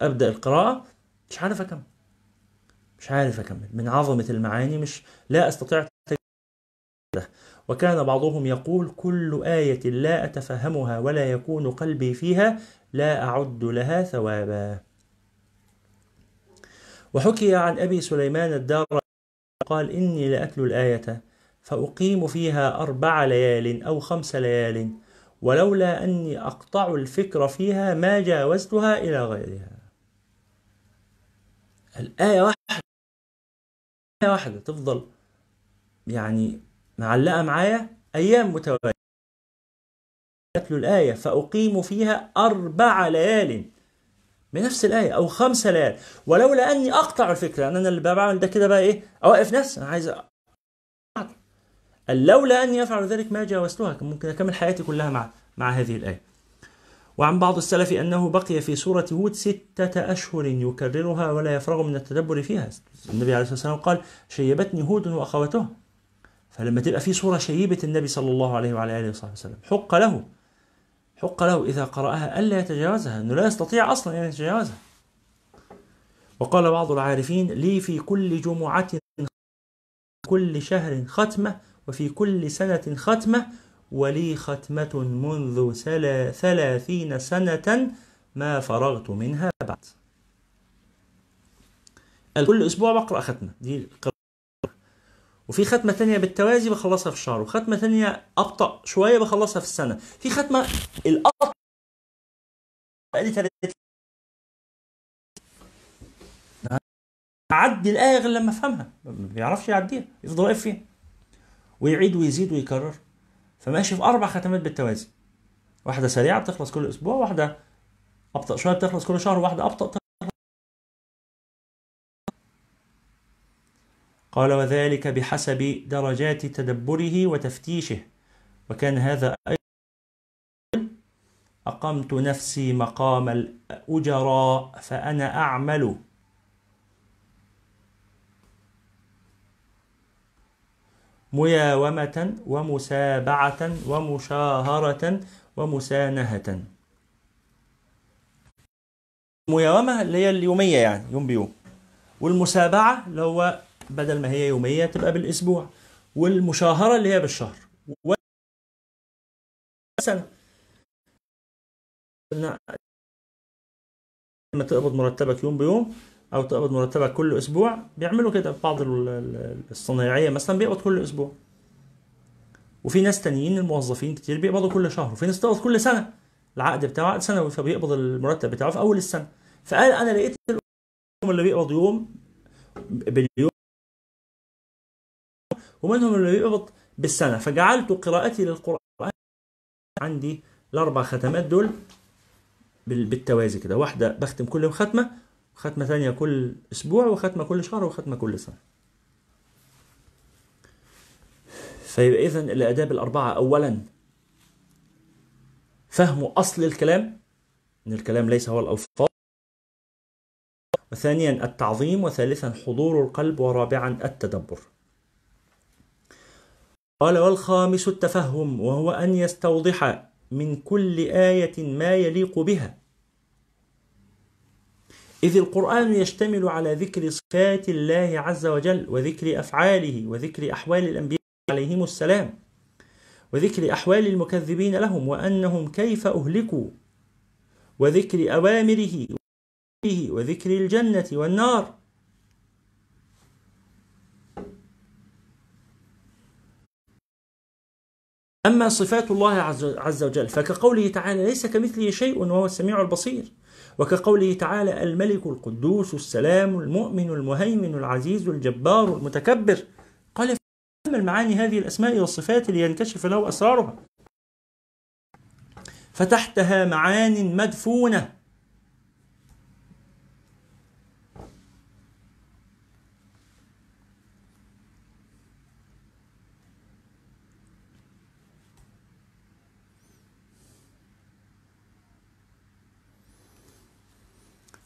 أبدأ القراءة. مش عارف أكمل. مش عارف أكمل. من عظمة المعاني مش لا أستطيع وكان بعضهم يقول كل آية لا أتفهمها ولا يكون قلبي فيها لا أعد لها ثوابا. وحكي عن أبي سليمان الدار قال إني لأتلو الآية فأقيم فيها أربع ليال أو خمس ليال ولولا أني أقطع الفكر فيها ما جاوزتها إلى غيرها. الآية واحدة. آية واحدة تفضل. يعني معلقة معايا؟ أيام متوالية أتلو الآية. فأقيم فيها أربع ليال. بنفس الآية. أو خمس ليال. ولولا أني أقطع الفكرة يعني أنا اللي بعمل ده كده بقى إيه؟ أوقف نفسي. أنا عايز لولا أني أفعل ذلك ما جاوزتها كان ممكن أكمل حياتي كلها مع مع هذه الآية. وعن بعض السلف أنه بقي في سورة هود ستة أشهر يكررها ولا يفرغ من التدبر فيها. النبي عليه الصلاة والسلام قال شيبتني هود وأخواتها فلما تبقى في سورة شيبة النبي صلى الله عليه وعلى آله وصحبه وسلم حق له حق له إذا قرأها ألا يتجاوزها أنه لا يستطيع أصلا أن يتجاوزها. وقال بعض العارفين لي في كل جمعة كل شهر ختمة وفي كل سنة ختمة ولي ختمة منذ ثلاثين سنة ما فرغت منها بعد. كل أسبوع بقرأ ختمة. دي وفي ختمة تانية بالتوازي بخلصها في الشهر وختمة تانية أبطأ شوية بخلصها في السنة. في ختمة الأبطأ بقالي 30 أعدي الآية غير لما أفهمها. ما بيعرفش يعديها يفضل واقف فيها. ويعيد ويزيد ويكرر. فماشي في أربع ختمات بالتوازي. واحدة سريعة بتخلص كل أسبوع واحدة أبطأ شوية بتخلص كل شهر واحدة أبطأ قال وذلك بحسب درجات تدبره وتفتيشه. وكان هذا أيضا أقمت نفسي مقام الأجراء فأنا أعمل مياومة ومسابعة ومشاهرة ومسانهة. المياومة اللي هي اليومية يعني يوم بيوم. والمسابعة اللي هو بدل ما هي يومية تبقى بالأسبوع. والمشاهرة اللي هي بالشهر. سنة لما تقبض مرتبك يوم بيوم أو تقبض مرتبك كل أسبوع بيعملوا كده بعض ال- ال- الصنايعية مثلا بيقبض كل أسبوع. وفي ناس تانيين الموظفين كتير بيقبضوا كل شهر وفي ناس بتقبض كل سنة. العقد بتاعه عقد سنوي فبيقبض المرتب بتاعه في أول السنة. فقال أنا لقيت اللي بيقبض يوم باليوم ومنهم اللي بيقبض بالسنة. فجعلت قراءتي للقرآن عندي الأربع ختمات دول بال- بالتوازي كده. واحدة بختم كل يوم ختمه وختمه ثانية كل أسبوع وختمة كل شهر وختمة كل سنة. فيبقى اذا الأداب الأربعة اولا فهم أصل الكلام إن الكلام ليس هو الألفاظ. وثانيا التعظيم وثالثا حضور القلب ورابعا التدبر. قال والخامس التفهم وهو أن يستوضح من كل آية ما يليق بها. إذ القرآن يشتمل على ذكر صفات الله عز وجل وذكر أفعاله وذكر أحوال الأنبياء عليهم السلام وذكر أحوال المكذبين لهم وأنهم كيف أهلكوا وذكر أوامره وذكر الجنة والنار. أما صفات الله عز وجل فكقوله تعالى ليس كمثله شيء وهو السميع البصير. وكقوله تعالى الملك القدوس السلام المؤمن المهيمن العزيز الجبار المتكبر. قال فهم المعاني هذه الأسماء والصفات لينكشف له أسرارها. فتحتها معان مدفونة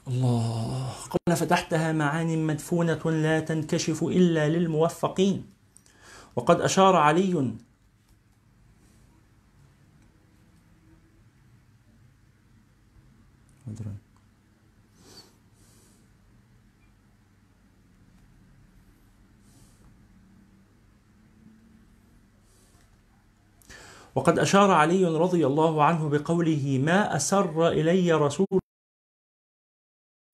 الله قال فتحتها معان مدفونة لا تنكشف إلا للموفقين. وقد أشار علي وقد أشار علي رضي الله عنه بقوله ما أسر إلي رسول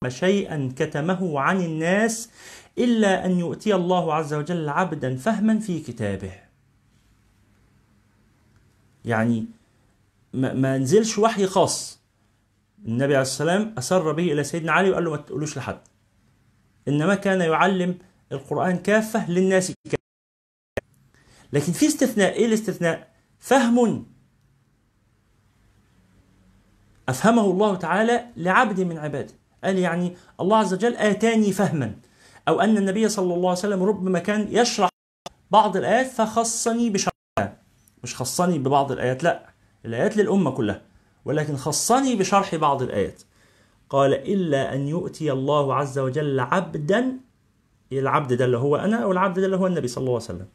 شيئا كتمه عن الناس إلا أن يؤتي الله عز وجل عبدا فهما في كتابه. يعني ما, نزلش وحي خاص. النبي عليه السلام أسر به إلى سيدنا علي وقال له ما تقولوش لحد. إنما كان يعلم القرآن كافة للناس. كافة لكن في استثناء إيه الاستثناء؟ فهم. أفهمه الله تعالى لعبد من عباده. قال يعني الله عز وجل آتاني فهما. أو أن النبي صلى الله عليه وسلم ربما كان يشرح بعض الآيات فخصني بشرحها. مش خصني ببعض الآيات لا. الآيات للأمة كلها. ولكن خصني بشرح بعض الآيات. قال إلا أن يؤتي الله عز وجل عبدا العبد ده اللي هو أنا أو العبد ده اللي هو النبي صلى الله عليه وسلم؟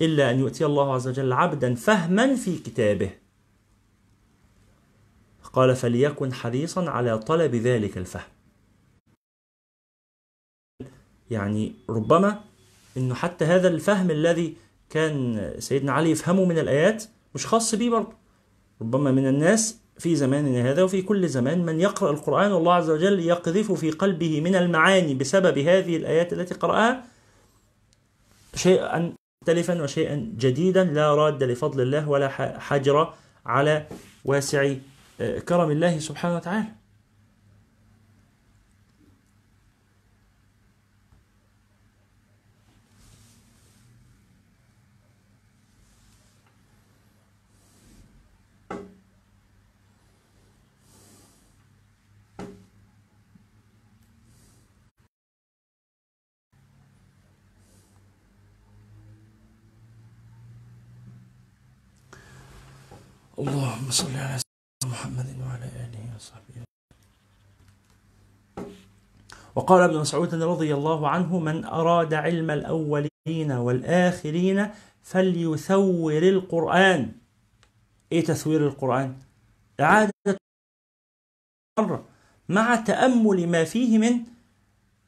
إلا أن يؤتي الله عز وجل عبدا فهما في كتابه. قال فليكن حريصا على طلب ذلك الفهم. يعني ربما إنه حتى هذا الفهم الذي كان سيدنا علي يفهمه من الآيات مش خاص بيه برضه. ربما من الناس في زماننا هذا وفي كل زمان من يقرأ القرآن والله عز وجل يقذف في قلبه من المعاني بسبب هذه الآيات التي قرأها شيئا مختلفا وشيئا جديدا لا راد لفضل الله ولا حجر على واسع كرم الله سبحانه وتعالى. اللهم صل على محمد وعلى آله وصحبه وقال ابن مسعود رضي الله عنه من أراد علم الأول والآخرين فليثور القرآن إيه تثوير القرآن؟ إعادة مرة مع تأمل ما فيه من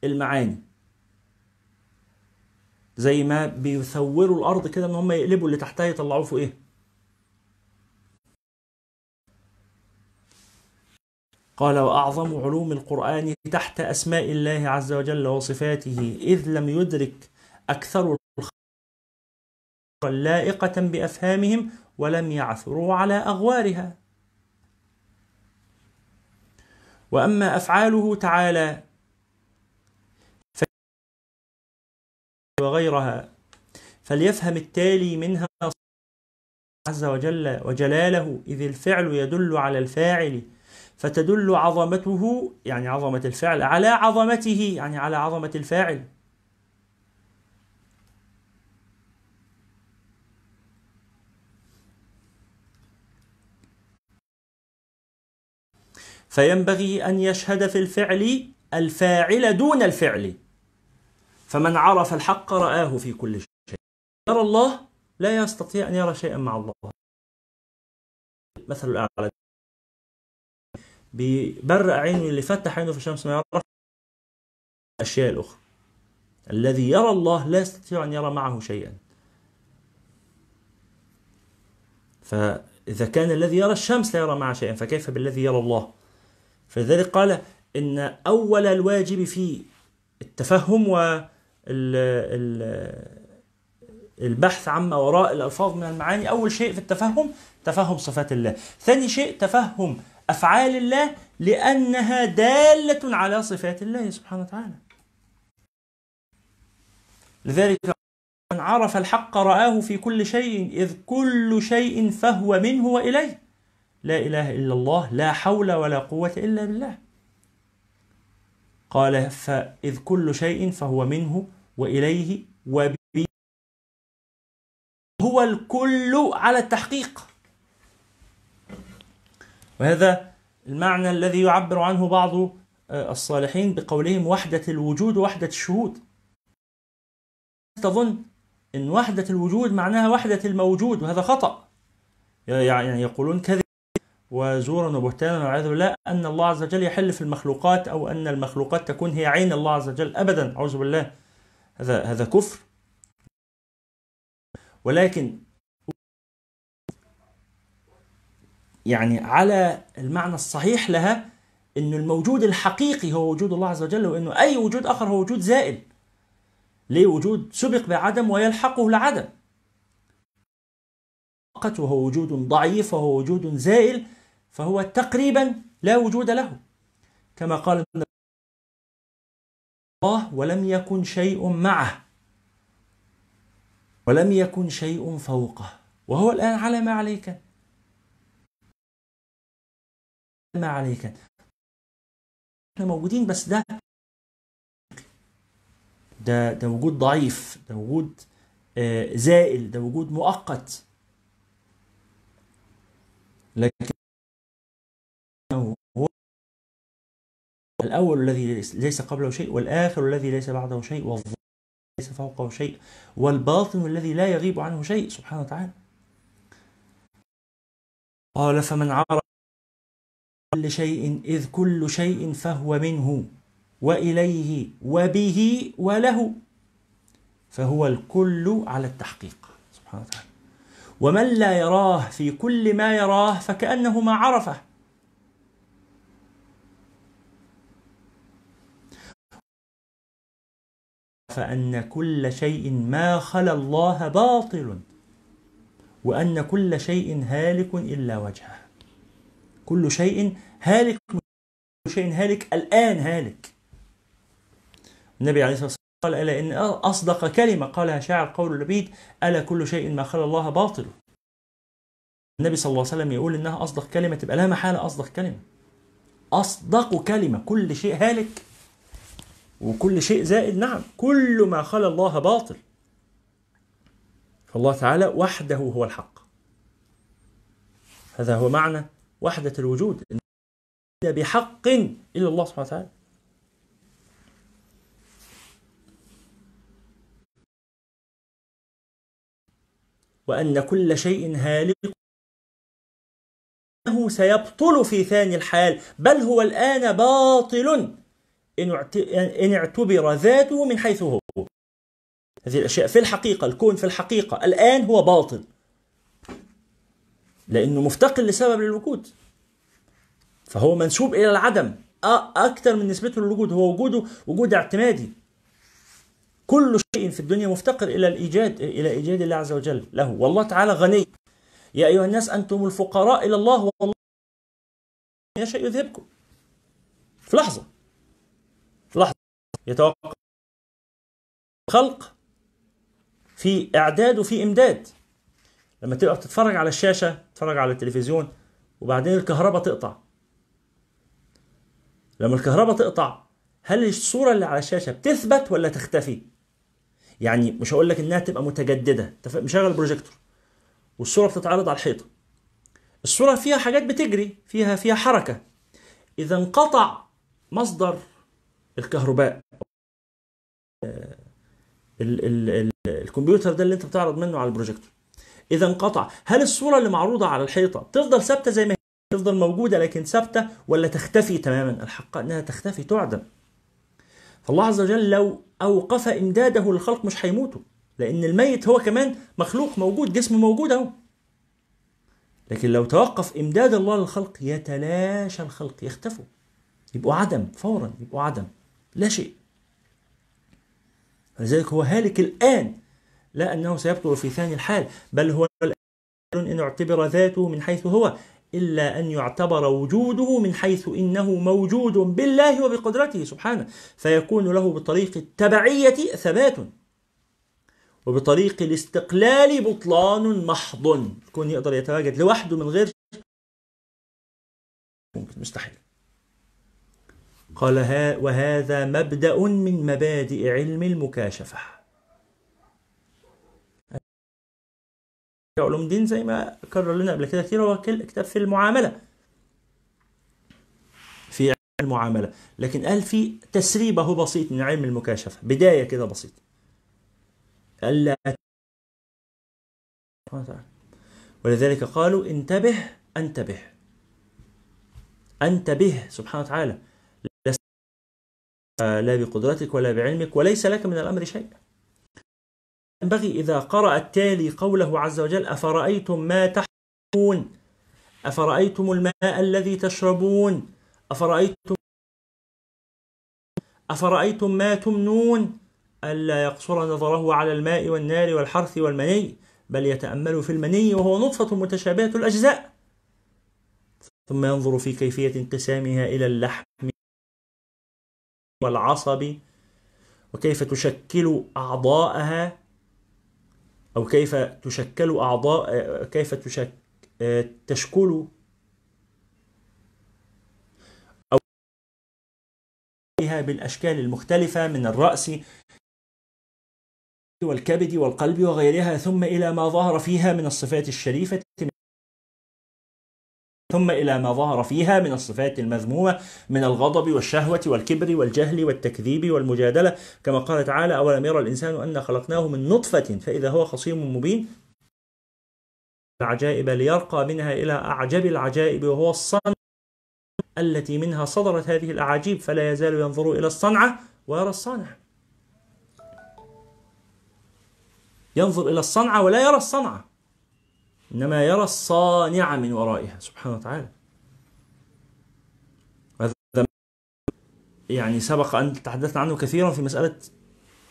المعاني زي ما بيثوروا الأرض كده إن هم يقلبوا اللي تحتها يطلعوه فوق إيه؟ قال وأعظم علوم القرآن تحت أسماء الله عز وجل وصفاته إذ لم يدرك أكثر لائقة بأفهامهم ولم يعثروا على أغوارها. وأما أفعاله تعالى وغيرها فليفهم التالي منها عز وجل وجلاله إذ الفعل يدل على الفاعل فتدل عظمته يعني عظمة الفعل على عظمته يعني على عظمة الفاعل. فينبغي أن يشهد في الفعل الفاعل دون الفعل. فمن عرف الحق رآه في كل شيء. يرى الله لا يستطيع أن يرى شيئا مع الله. مثل الأعلى بيبرق عينه اللي فتح عينه في الشمس ما يعرف. الأشياء الأخرى. الذي يرى الله لا يستطيع أن يرى معه شيئا. فإذا كان الذي يرى الشمس لا يرى معه شيئا فكيف بالذي يرى الله؟ فلذلك قال إن أول الواجب في التفهم و البحث عما وراء الألفاظ من المعاني أول شيء في التفهم تفهم صفات الله. ثاني شيء تفهم أفعال الله لأنها دالة على صفات الله سبحانه وتعالى. لذلك من عرف الحق رآه في كل شيء إذ كل شيء فهو منه وإليه. لا إله إلا الله لا حول ولا قوة إلا بالله. قال فإذ كل شيء فهو منه وإليه وبه هو الكل على التحقيق. وهذا المعنى الذي يعبر عنه بعض الصالحين بقولهم وحدة الوجود ووحدة الشهود. تظن أن وحدة الوجود معناها وحدة الموجود وهذا خطأ. يعني يقولون كذب وزورا وبهتانا والعياذ بالله أن الله عز وجل يحل في المخلوقات أو أن المخلوقات تكون هي عين الله عز وجل. أبدا أعوذ بالله. هذا هذا كفر. ولكن يعني على المعنى الصحيح لها أن الموجود الحقيقي هو وجود الله عز وجل وأنه أي وجود آخر هو وجود زائل. ليه وجود؟ سبق بعدم ويلحقه العدم. وهو وجود ضعيف وهو وجود زائل فهو تقريبا لا وجود له. كما قال الله ولم يكن شيء معه ولم يكن شيء فوقه. وهو الآن على ما عليك ما عليك. إحنا موجودين بس ده ده ده وجود ضعيف ده وجود آه زائل ده وجود مؤقت. لكن هو الأول الذي ليس قبله شيء والآخر الذي ليس بعده شيء والظاهر ليس فوقه شيء والباطن الذي لا يغيب عنه شيء. سبحانه وتعالى. قال فمن عرف كل شيء إذ كل شيء فهو منه وإليه وبه وله فهو الكل على التحقيق. سبحانه وتعالى. ومن لا يراه في كل ما يراه فكأنه ما عرفه. فأن كل شيء ما خلا الله باطل وأن كل شيء هالك إلا وجهه. كل شيء هالك كل شيء هالك الآن هالك. النبي عليه الصلاة والسلام قال ألا إن أصدق كلمة؟ قالها شاعر قول لبيد ألا كل شيء ما خلا الله باطل؟ النبي صلى الله عليه وسلم يقول إنها أصدق كلمة تبقى لا محالة أصدق كلمة. أصدق كلمة كل شيء هالك. وكل شيء زائد نعم كل ما خلا الله باطل. فالله تعالى وحده هو الحق. هذا هو معنى وحدة الوجود. بحق إلا الله سبحانه وتعالى. وأن كل شيء هالك. أنه سيبطل في ثاني الحال. بل هو الآن باطل. إن اعتبر ذاته من حيث هو. هذه الأشياء في الحقيقة الكون في الحقيقة الآن هو باطل. لأنه مفتقر لسبب للوجود. فهو منسوب إلى العدم. أكثر من نسبته للوجود. هو وجوده وجود اعتمادي. كل شيء في الدنيا مفتقر إلى الإيجاد إلى إيجاد الله عز وجل له. والله تعالى غني. يا أيها الناس أنتم الفقراء إلى الله والله يشاء يذهبكم. في لحظة. في لحظة. يتوقع خلق في إعداد وفي إمداد. لما تبقى بتتفرج على الشاشة تتفرج على التلفزيون وبعدين الكهرباء تقطع. لما الكهرباء تقطع هل الصورة اللي على الشاشة بتثبت ولا تختفي؟ يعني مش هقول لك إنها تبقى متجددة مشغل البروجيكتور والصورة بتتعرض على الحيطة. الصورة فيها حاجات بتجري فيها فيها حركة. إذا انقطع مصدر الكهرباء ال ال ال الكمبيوتر ده اللي أنت بتعرض منه على البروجيكتور إذا انقطع. هل الصورة اللي معروضة على الحيطة تفضل ثابتة زي ما هي؟ تفضل موجودة لكن ثابتة ولا تختفي تماما؟ الحق أنها تختفي تعدم. فالله عز وجل لو أوقف إمداده للخلق مش هيموتوا لأن الميت هو كمان مخلوق موجود جسم موجود أهو. لكن لو توقف إمداد الله للخلق يتلاشى الخلق يختفوا. يبقوا عدم فورا يبقوا عدم لا شيء. لذلك هو هالك الآن لا أنه سيبطل في ثاني الحال بل هو إن اعتبر ذاته من حيث هو إلا أن يعتبر وجوده من حيث إنه موجود بالله وبقدرته سبحانه فيكون له بطريق التبعية ثبات وبطريق الاستقلال بطلان محض. يكون يقدر يتواجد لوحده من غير مستحيل. قال وهذا مبدأ من مبادئ علم المكاشفة. علوم الدين زي ما كرر لنا قبل كده كتير هو كتاب في المعاملة. في علم المعاملة. لكن قال في تسريبه بسيط من علم المكاشفة. بداية كده بسيط ألا ولذلك قالوا انتبه انتبه. انتبه سبحانه وتعالى. لا بقدرتك ولا بعلمك وليس لك من الأمر شيء. ينبغي إذا قرأ التالي قوله عز وجل أفرأيتم ما تحرمون أفرأيتم الماء الذي تشربون؟ أفرأيتم أفرأيتم ما تمنون؟ ألا يقصر نظره على الماء والنار والحرث والمني بل يتأمل في المني وهو نطفة متشابهة الأجزاء. ثم ينظر في كيفية انقسامها إلى اللحم والعصب وكيف تشكل أعضاءها؟ أو كيف تشكل أعضاء كيف تشك تشكل أو بالأشكال المختلفة من الرأس والكبد والقلب وغيرها ثم إلى ما ظهر فيها من الصفات الشريفة ثم إلى ما ظهر فيها من الصفات المذمومة من الغضب والشهوة والكبر والجهل والتكذيب والمجادلة. كما قال تعالى أولم يرى الإنسان أن خلقناه من نطفة فإذا هو خصيم مبين. العجائب ليرقى منها إلى أعجب العجائب وهو الصنع التي منها صدرت هذه الأعاجيب فلا يزال ينظر إلى الصنعة ويرى الصانع. ينظر إلى الصنعة ولا يرى الصنعة إنما يرى الصانع من ورائها. سبحانه وتعالى. هذا يعني سبق أن تحدثنا عنه كثيرا في مسألة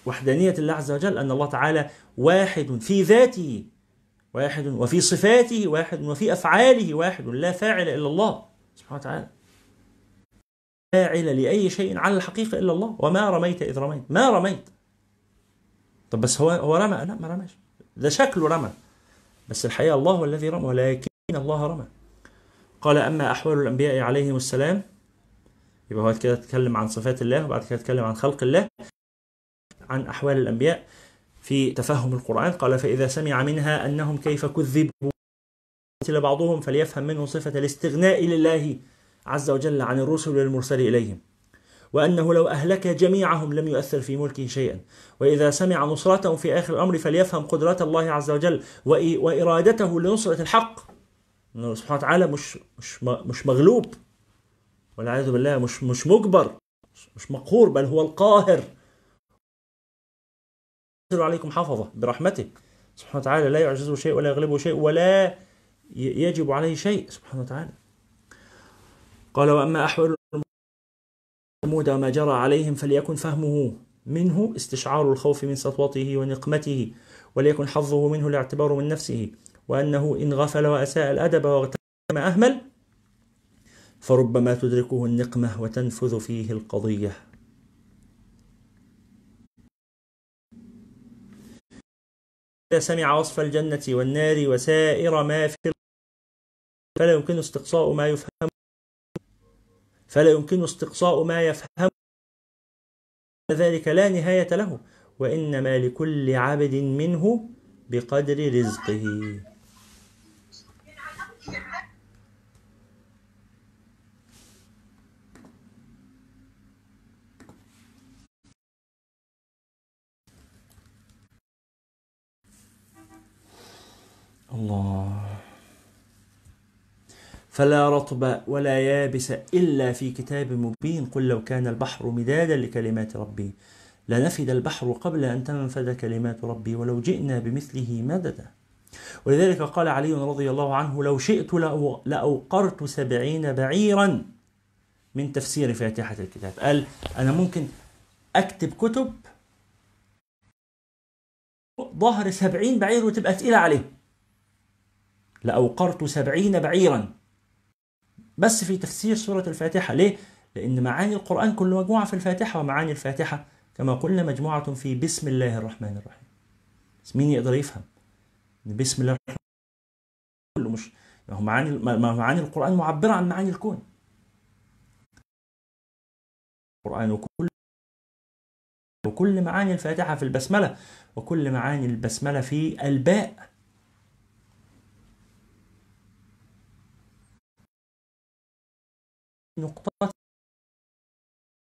وحدانية الله عز وجل أن الله تعالى واحد في ذاته واحد وفي صفاته واحد وفي أفعاله واحد لا فاعل إلا الله. سبحانه وتعالى. فاعل لأي شيء على الحقيقة إلا الله. وما رميت إذ رميت. ما رميت. طب بس هو هو رمى. لا ما رماش. ده شكله رمى. بس الحقيقة الله هو الذي رمى ولكن الله رمى. قال أما أحوال الأنبياء عليهم السلام يبقى هو كده اتكلم عن صفات الله وبعد كده اتكلم عن خلق الله عن أحوال الأنبياء في تفهم القرآن. قال فإذا سمع منها أنهم كيف كذبوا بعضهم فليفهم منه صفة الاستغناء لله عز وجل عن الرسل والمرسل إليهم. وأنه لو أهلك جميعهم لم يؤثر في ملكه شيئا. وإذا سمع نصرتهم في آخر الأمر فليفهم قدرة الله عز وجل وإرادته لنصرة الحق. أنه سبحانه وتعالى مش مش مش مغلوب. والعياذ بالله مش مش مجبر مش مقهور بل هو القاهر. عليكم حفظه برحمته. سبحانه وتعالى لا يعجزه شيء ولا يغلبه شيء ولا يجب عليه شيء. سبحانه وتعالى. قال وأما أحوال المود وما جرى عليهم فليكن فهمه منه استشعار الخوف من سطوته ونقمته وليكن حظه منه الاعتبار من نفسه وأنه إن غفل وأساء الأدب واغتم أهمل فربما تدركه النقمة وتنفذ فيه القضية. إذا سمع وصف الجنة والنار وسائر ما في فلا يمكن استقصاء ما يفهم فلا يمكن استقصاء ما يفهم. ذلك لا نهاية له وإنما لكل عبد منه بقدر رزقه. الله. فلا رطب ولا يابس إلا في كتاب مبين. قل لو كان البحر مدادا لكلمات ربي لنفد البحر قبل أن تنفد كلمات ربي ولو جئنا بمثله مددا. ولذلك قال علي رضي الله عنه لو شئت لأوقرت سبعين بعيرا من تفسير فاتحة الكتاب. قال أنا ممكن أكتب كتب ظهر سبعين بعير وتبقى تقيلة عليه. لأوقرت سبعين بعيرا. بس في تفسير سورة الفاتحة. ليه؟ لأن معاني القرآن كل مجموعة في الفاتحة ومعاني الفاتحة كما قلنا مجموعة في بسم الله الرحمن الرحيم. بس مين يقدر يفهم بسم الله الرحمن كله مش ما هو معاني معاني القرآن معبرة عن معاني الكون. القرآن وكل وكل معاني الفاتحة في البسملة وكل معاني البسملة في الباء. نقطة.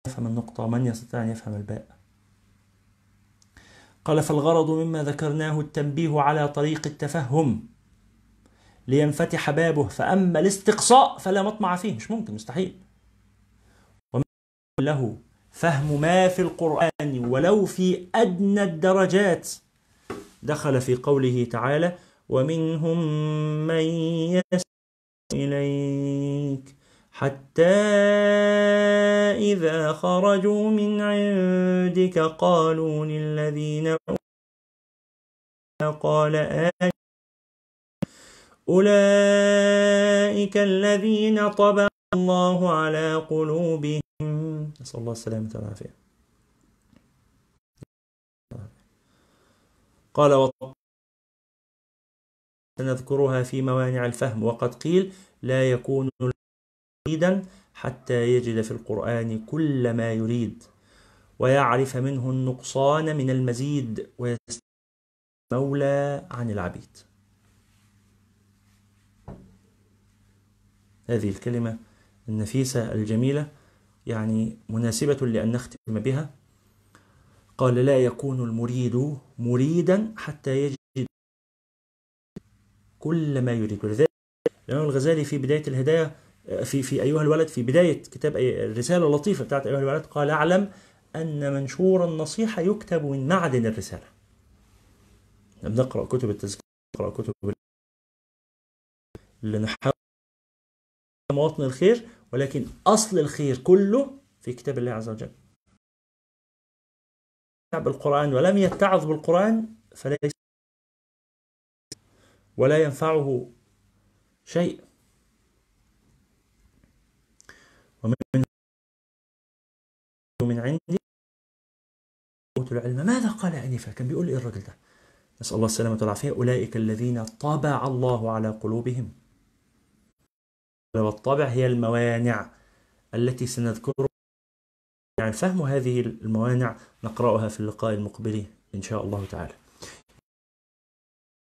يفهم النقطة من يستطيع أن يفهم الباء. قال فالغرض مما ذكرناه التنبيه على طريق التفهم. لينفتح بابه فأما الاستقصاء فلا مطمع فيه. مش ممكن مستحيل. ومن له فهم ما في القرآن ولو في أدنى الدرجات. دخل في قوله تعالى ومنهم من يسأل إليك حتى إذا خرجوا من عندك قالوا للذين قال آل أولئك الذين طبع الله على قلوبهم. نسأل الله السلامة والعافية. قال سنذكرها في موانع الفهم. وقد قيل لا يكون مريدا حتى يجد في القرآن كل ما يريد ويعرف منه النقصان من المزيد ويستمولى مولى عن العبيد. هذه الكلمة النفيسة الجميلة يعني مناسبة لأن نختم بها. قال لا يكون المريد مريدا حتى يجد كل ما يريد. ولذلك الإمام الغزالي في بداية الهداية في في أيها الولد في بداية كتاب الرسالة اللطيفة بتاعت أيها الولد قال أعلم أن منشور النصيحة يكتب من معدن الرسالة. بنقرأ كتب التزكية نقرأ كتب اللي نحاول مواطن الخير ولكن أصل الخير كله في كتاب الله عز وجل. بالقرآن ولم يتعظ بالقرآن فليس ولا ينفعه شيء. ومن من عندي أوتوا العلم. ماذا قال أنفا؟ كان بيقول إيه الرجل ده؟ نسأل الله السلامة والعافية. أولئك الذين طبع الله على قلوبهم. والطبع هي الموانع التي سنذكر يعني فهم هذه الموانع نقرأها في اللقاء المقبل إن شاء الله تعالى.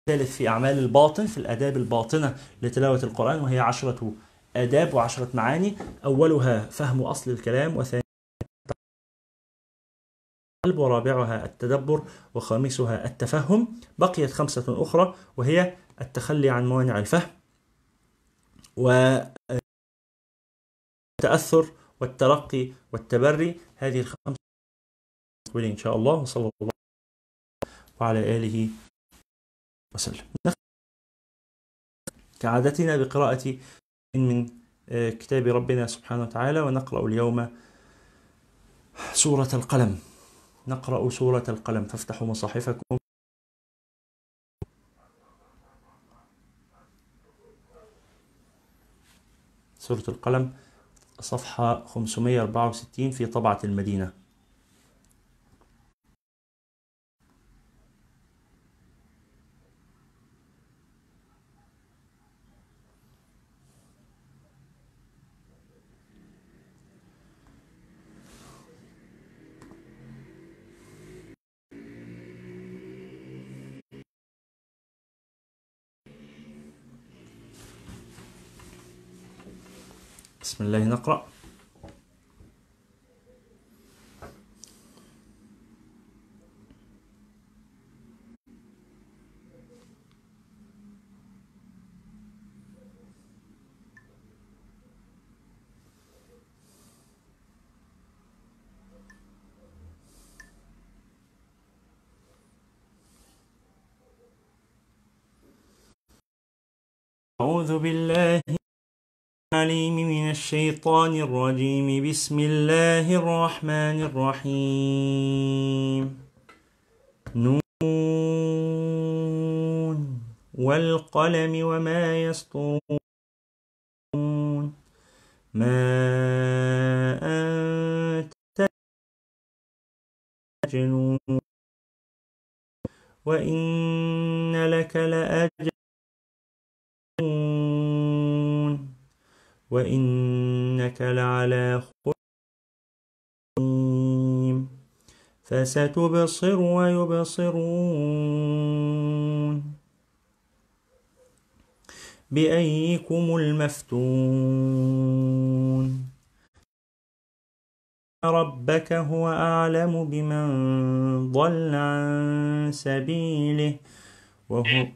ثالث في أعمال الباطن في الآداب الباطنة لتلاوة القرآن وهي عشرة آداب وعشرة معاني. أولها فهم أصل الكلام وثاني القلب ورابعها التدبر وخامسها التفهم. بقيت خمسة أخرى وهي التخلي عن موانع الفهم والتأثر والترقي والتبري. هذه الخمسة إن شاء الله. وصلى الله وعلى آله وسلم. كعادتنا بقراءة من كتاب ربنا سبحانه وتعالى ونقرأ اليوم سورة القلم. نقرأ سورة القلم. فافتحوا مصاحفكم سورة القلم صفحة 564 في طبعة المدينة. بسم الله نقرأ. أعوذ بالله العليم الشيطان الرجيم. بسم الله الرحمن الرحيم. نون. والقلم وما يسطرون. ما أنت مجنون وإن لك لأجر وإنك لعلى خلق فستبصر ويبصرون. بأيكم المفتون. ربك هو أعلم بمن ضل عن سبيله وهو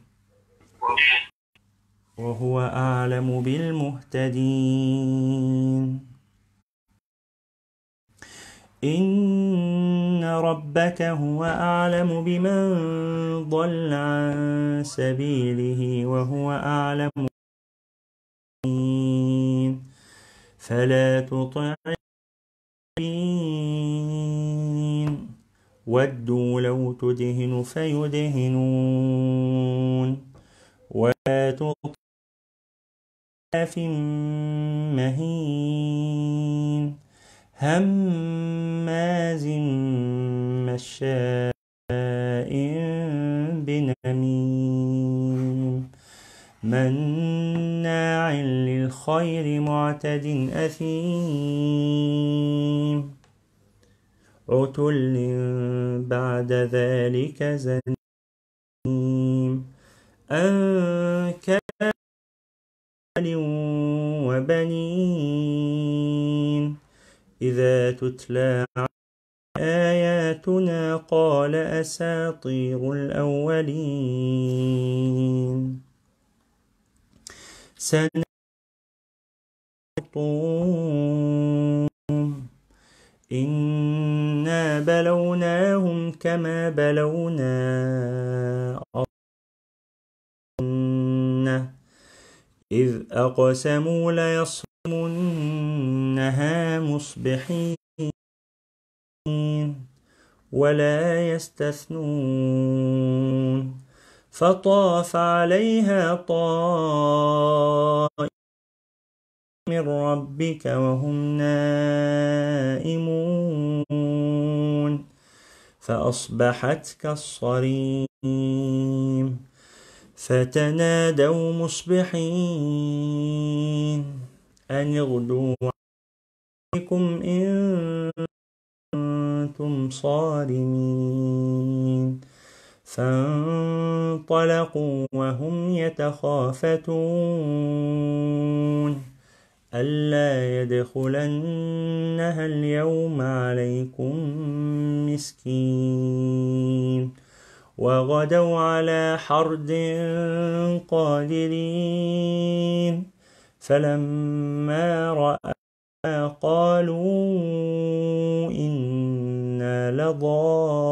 وهو أعلم بالمهتدين. إن ربك هو أعلم بمن ضل عن سبيله وهو أعلم فلا تطع ودوا لو تدهن فيدهنون. ولا تطع مهين هماز مشاء بنميم مناع للخير معتد أثيم عتل بعد ذلك زنيم أن كان وبنين. إذا تتلى آياتنا قال أساطير الأولين. سنطوم إنا بلوناهم كما بلونا إذ أقسموا ليصرمنها مصبحين ولا يستثنون فطاف عليها طائف من ربك وهم نائمون فأصبحت كالصريم فتنادوا مصبحين. أن اغدوا عليكم إن كنتم صارمين. فانطلقوا وهم يتخافتون. ألا يدخلنها اليوم عليكم مسكين. وغدوا على حرد قادرين. فلما رأى قالوا إنا لضالون.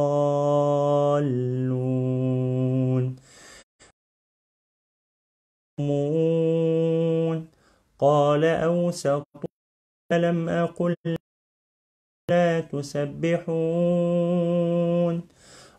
قال أوسط لم أقل لا تسبحون.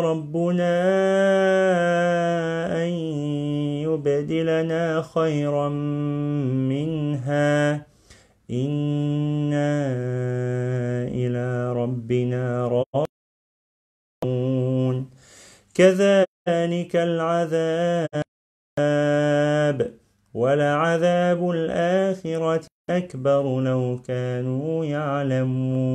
ربنا أن يبدلنا خيرا منها. إنا إلى ربنا راجعون. كذلك العذاب ولعذاب الآخرة أكبر لو كانوا يعلمون.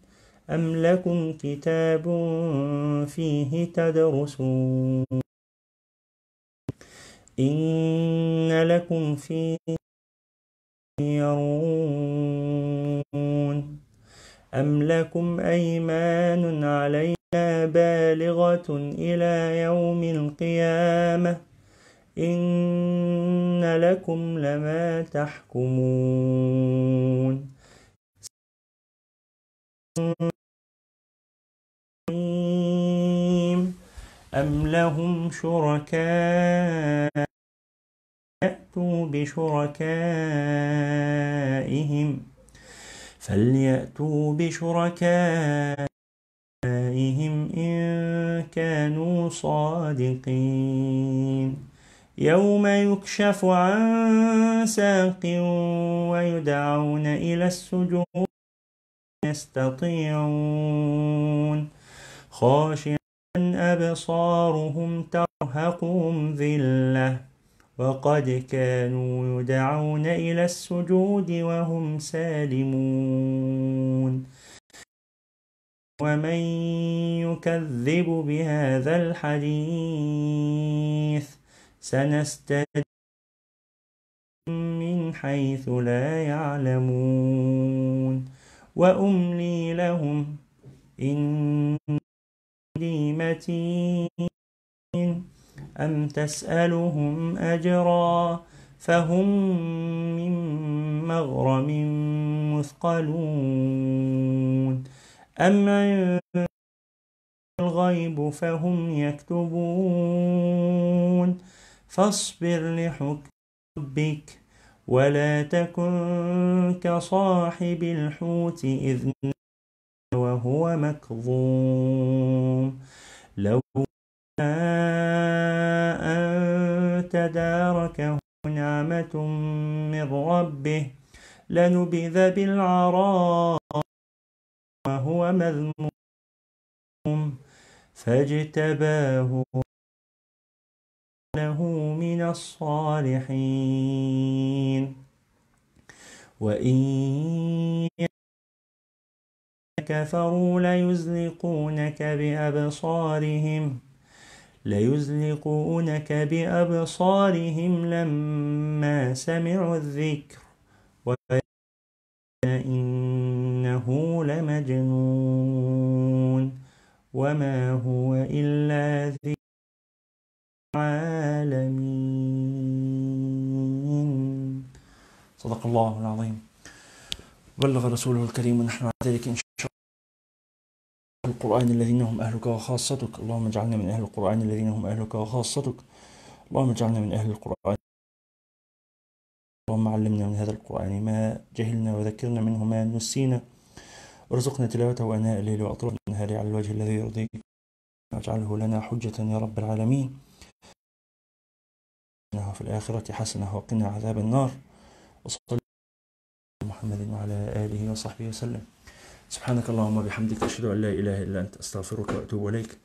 أم لكم كتاب فيه تدرسون إن لكم فيه يرون أم لكم أيمان علينا بالغة إلى يوم القيامة إن لكم لما تحكمون أم لهم شركاء يأتوا بشركائهم فليأتوا بشركائهم إن كانوا صادقين يوم يكشف عن ساق ويدعون إلى السجود يستطيعون خاشعا أبصارهم ترهقهم ذلة وقد كانوا يدعون إلى السجود وهم سالمون. ومن يكذب بهذا الحديث سنستدرجهم من حيث لا يعلمون. وأملي لهم إن متين أم تسألهم أجرا فهم من مغرم مثقلون أم عند الغيب فهم يكتبون فاصبر لحكم ربك ولا تكن كصاحب الحوت إذ وهو مكظوم لو أن تداركه نعمة من ربه لنبذ بالعراء وهو مذموم فاجتباه له من الصالحين. وإن كفروا ليزلقونك بأبصارهم ليزلقونك بأبصارهم لما سمعوا الذكر إنه لمجنون وما هو إلا ذكر العالمين صدق الله العظيم. بلغ رسوله الكريم ونحن على ذلك إن شاء القرآن الذين هم أهلك وخاصتك. اللهم اجعلنا من أهل القرآن الذين هم أهلك وخاصتك. اللهم اجعلنا من أهل القرآن. اللهم علمنا من هذا القرآن ما جهلنا وذكرنا منه ما نسينا. وارزقنا تلاوته آناء الليل وأطراف النهار على الوجه الذي يرضيك. واجعله لنا حجة يا رب العالمين. في الآخرة حسنة وقنا عذاب النار. وصلى محمد وعلى آله وصحبه وسلم. سبحانك اللهم وبحمدك أشهد أن لا إله إلا أنت أستغفرك وأتوب إليك.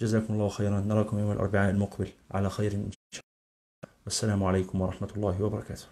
جزاكم الله خيرا. نراكم يوم الأربعاء المقبل على خير إن شاء الله. والسلام عليكم ورحمة الله وبركاته.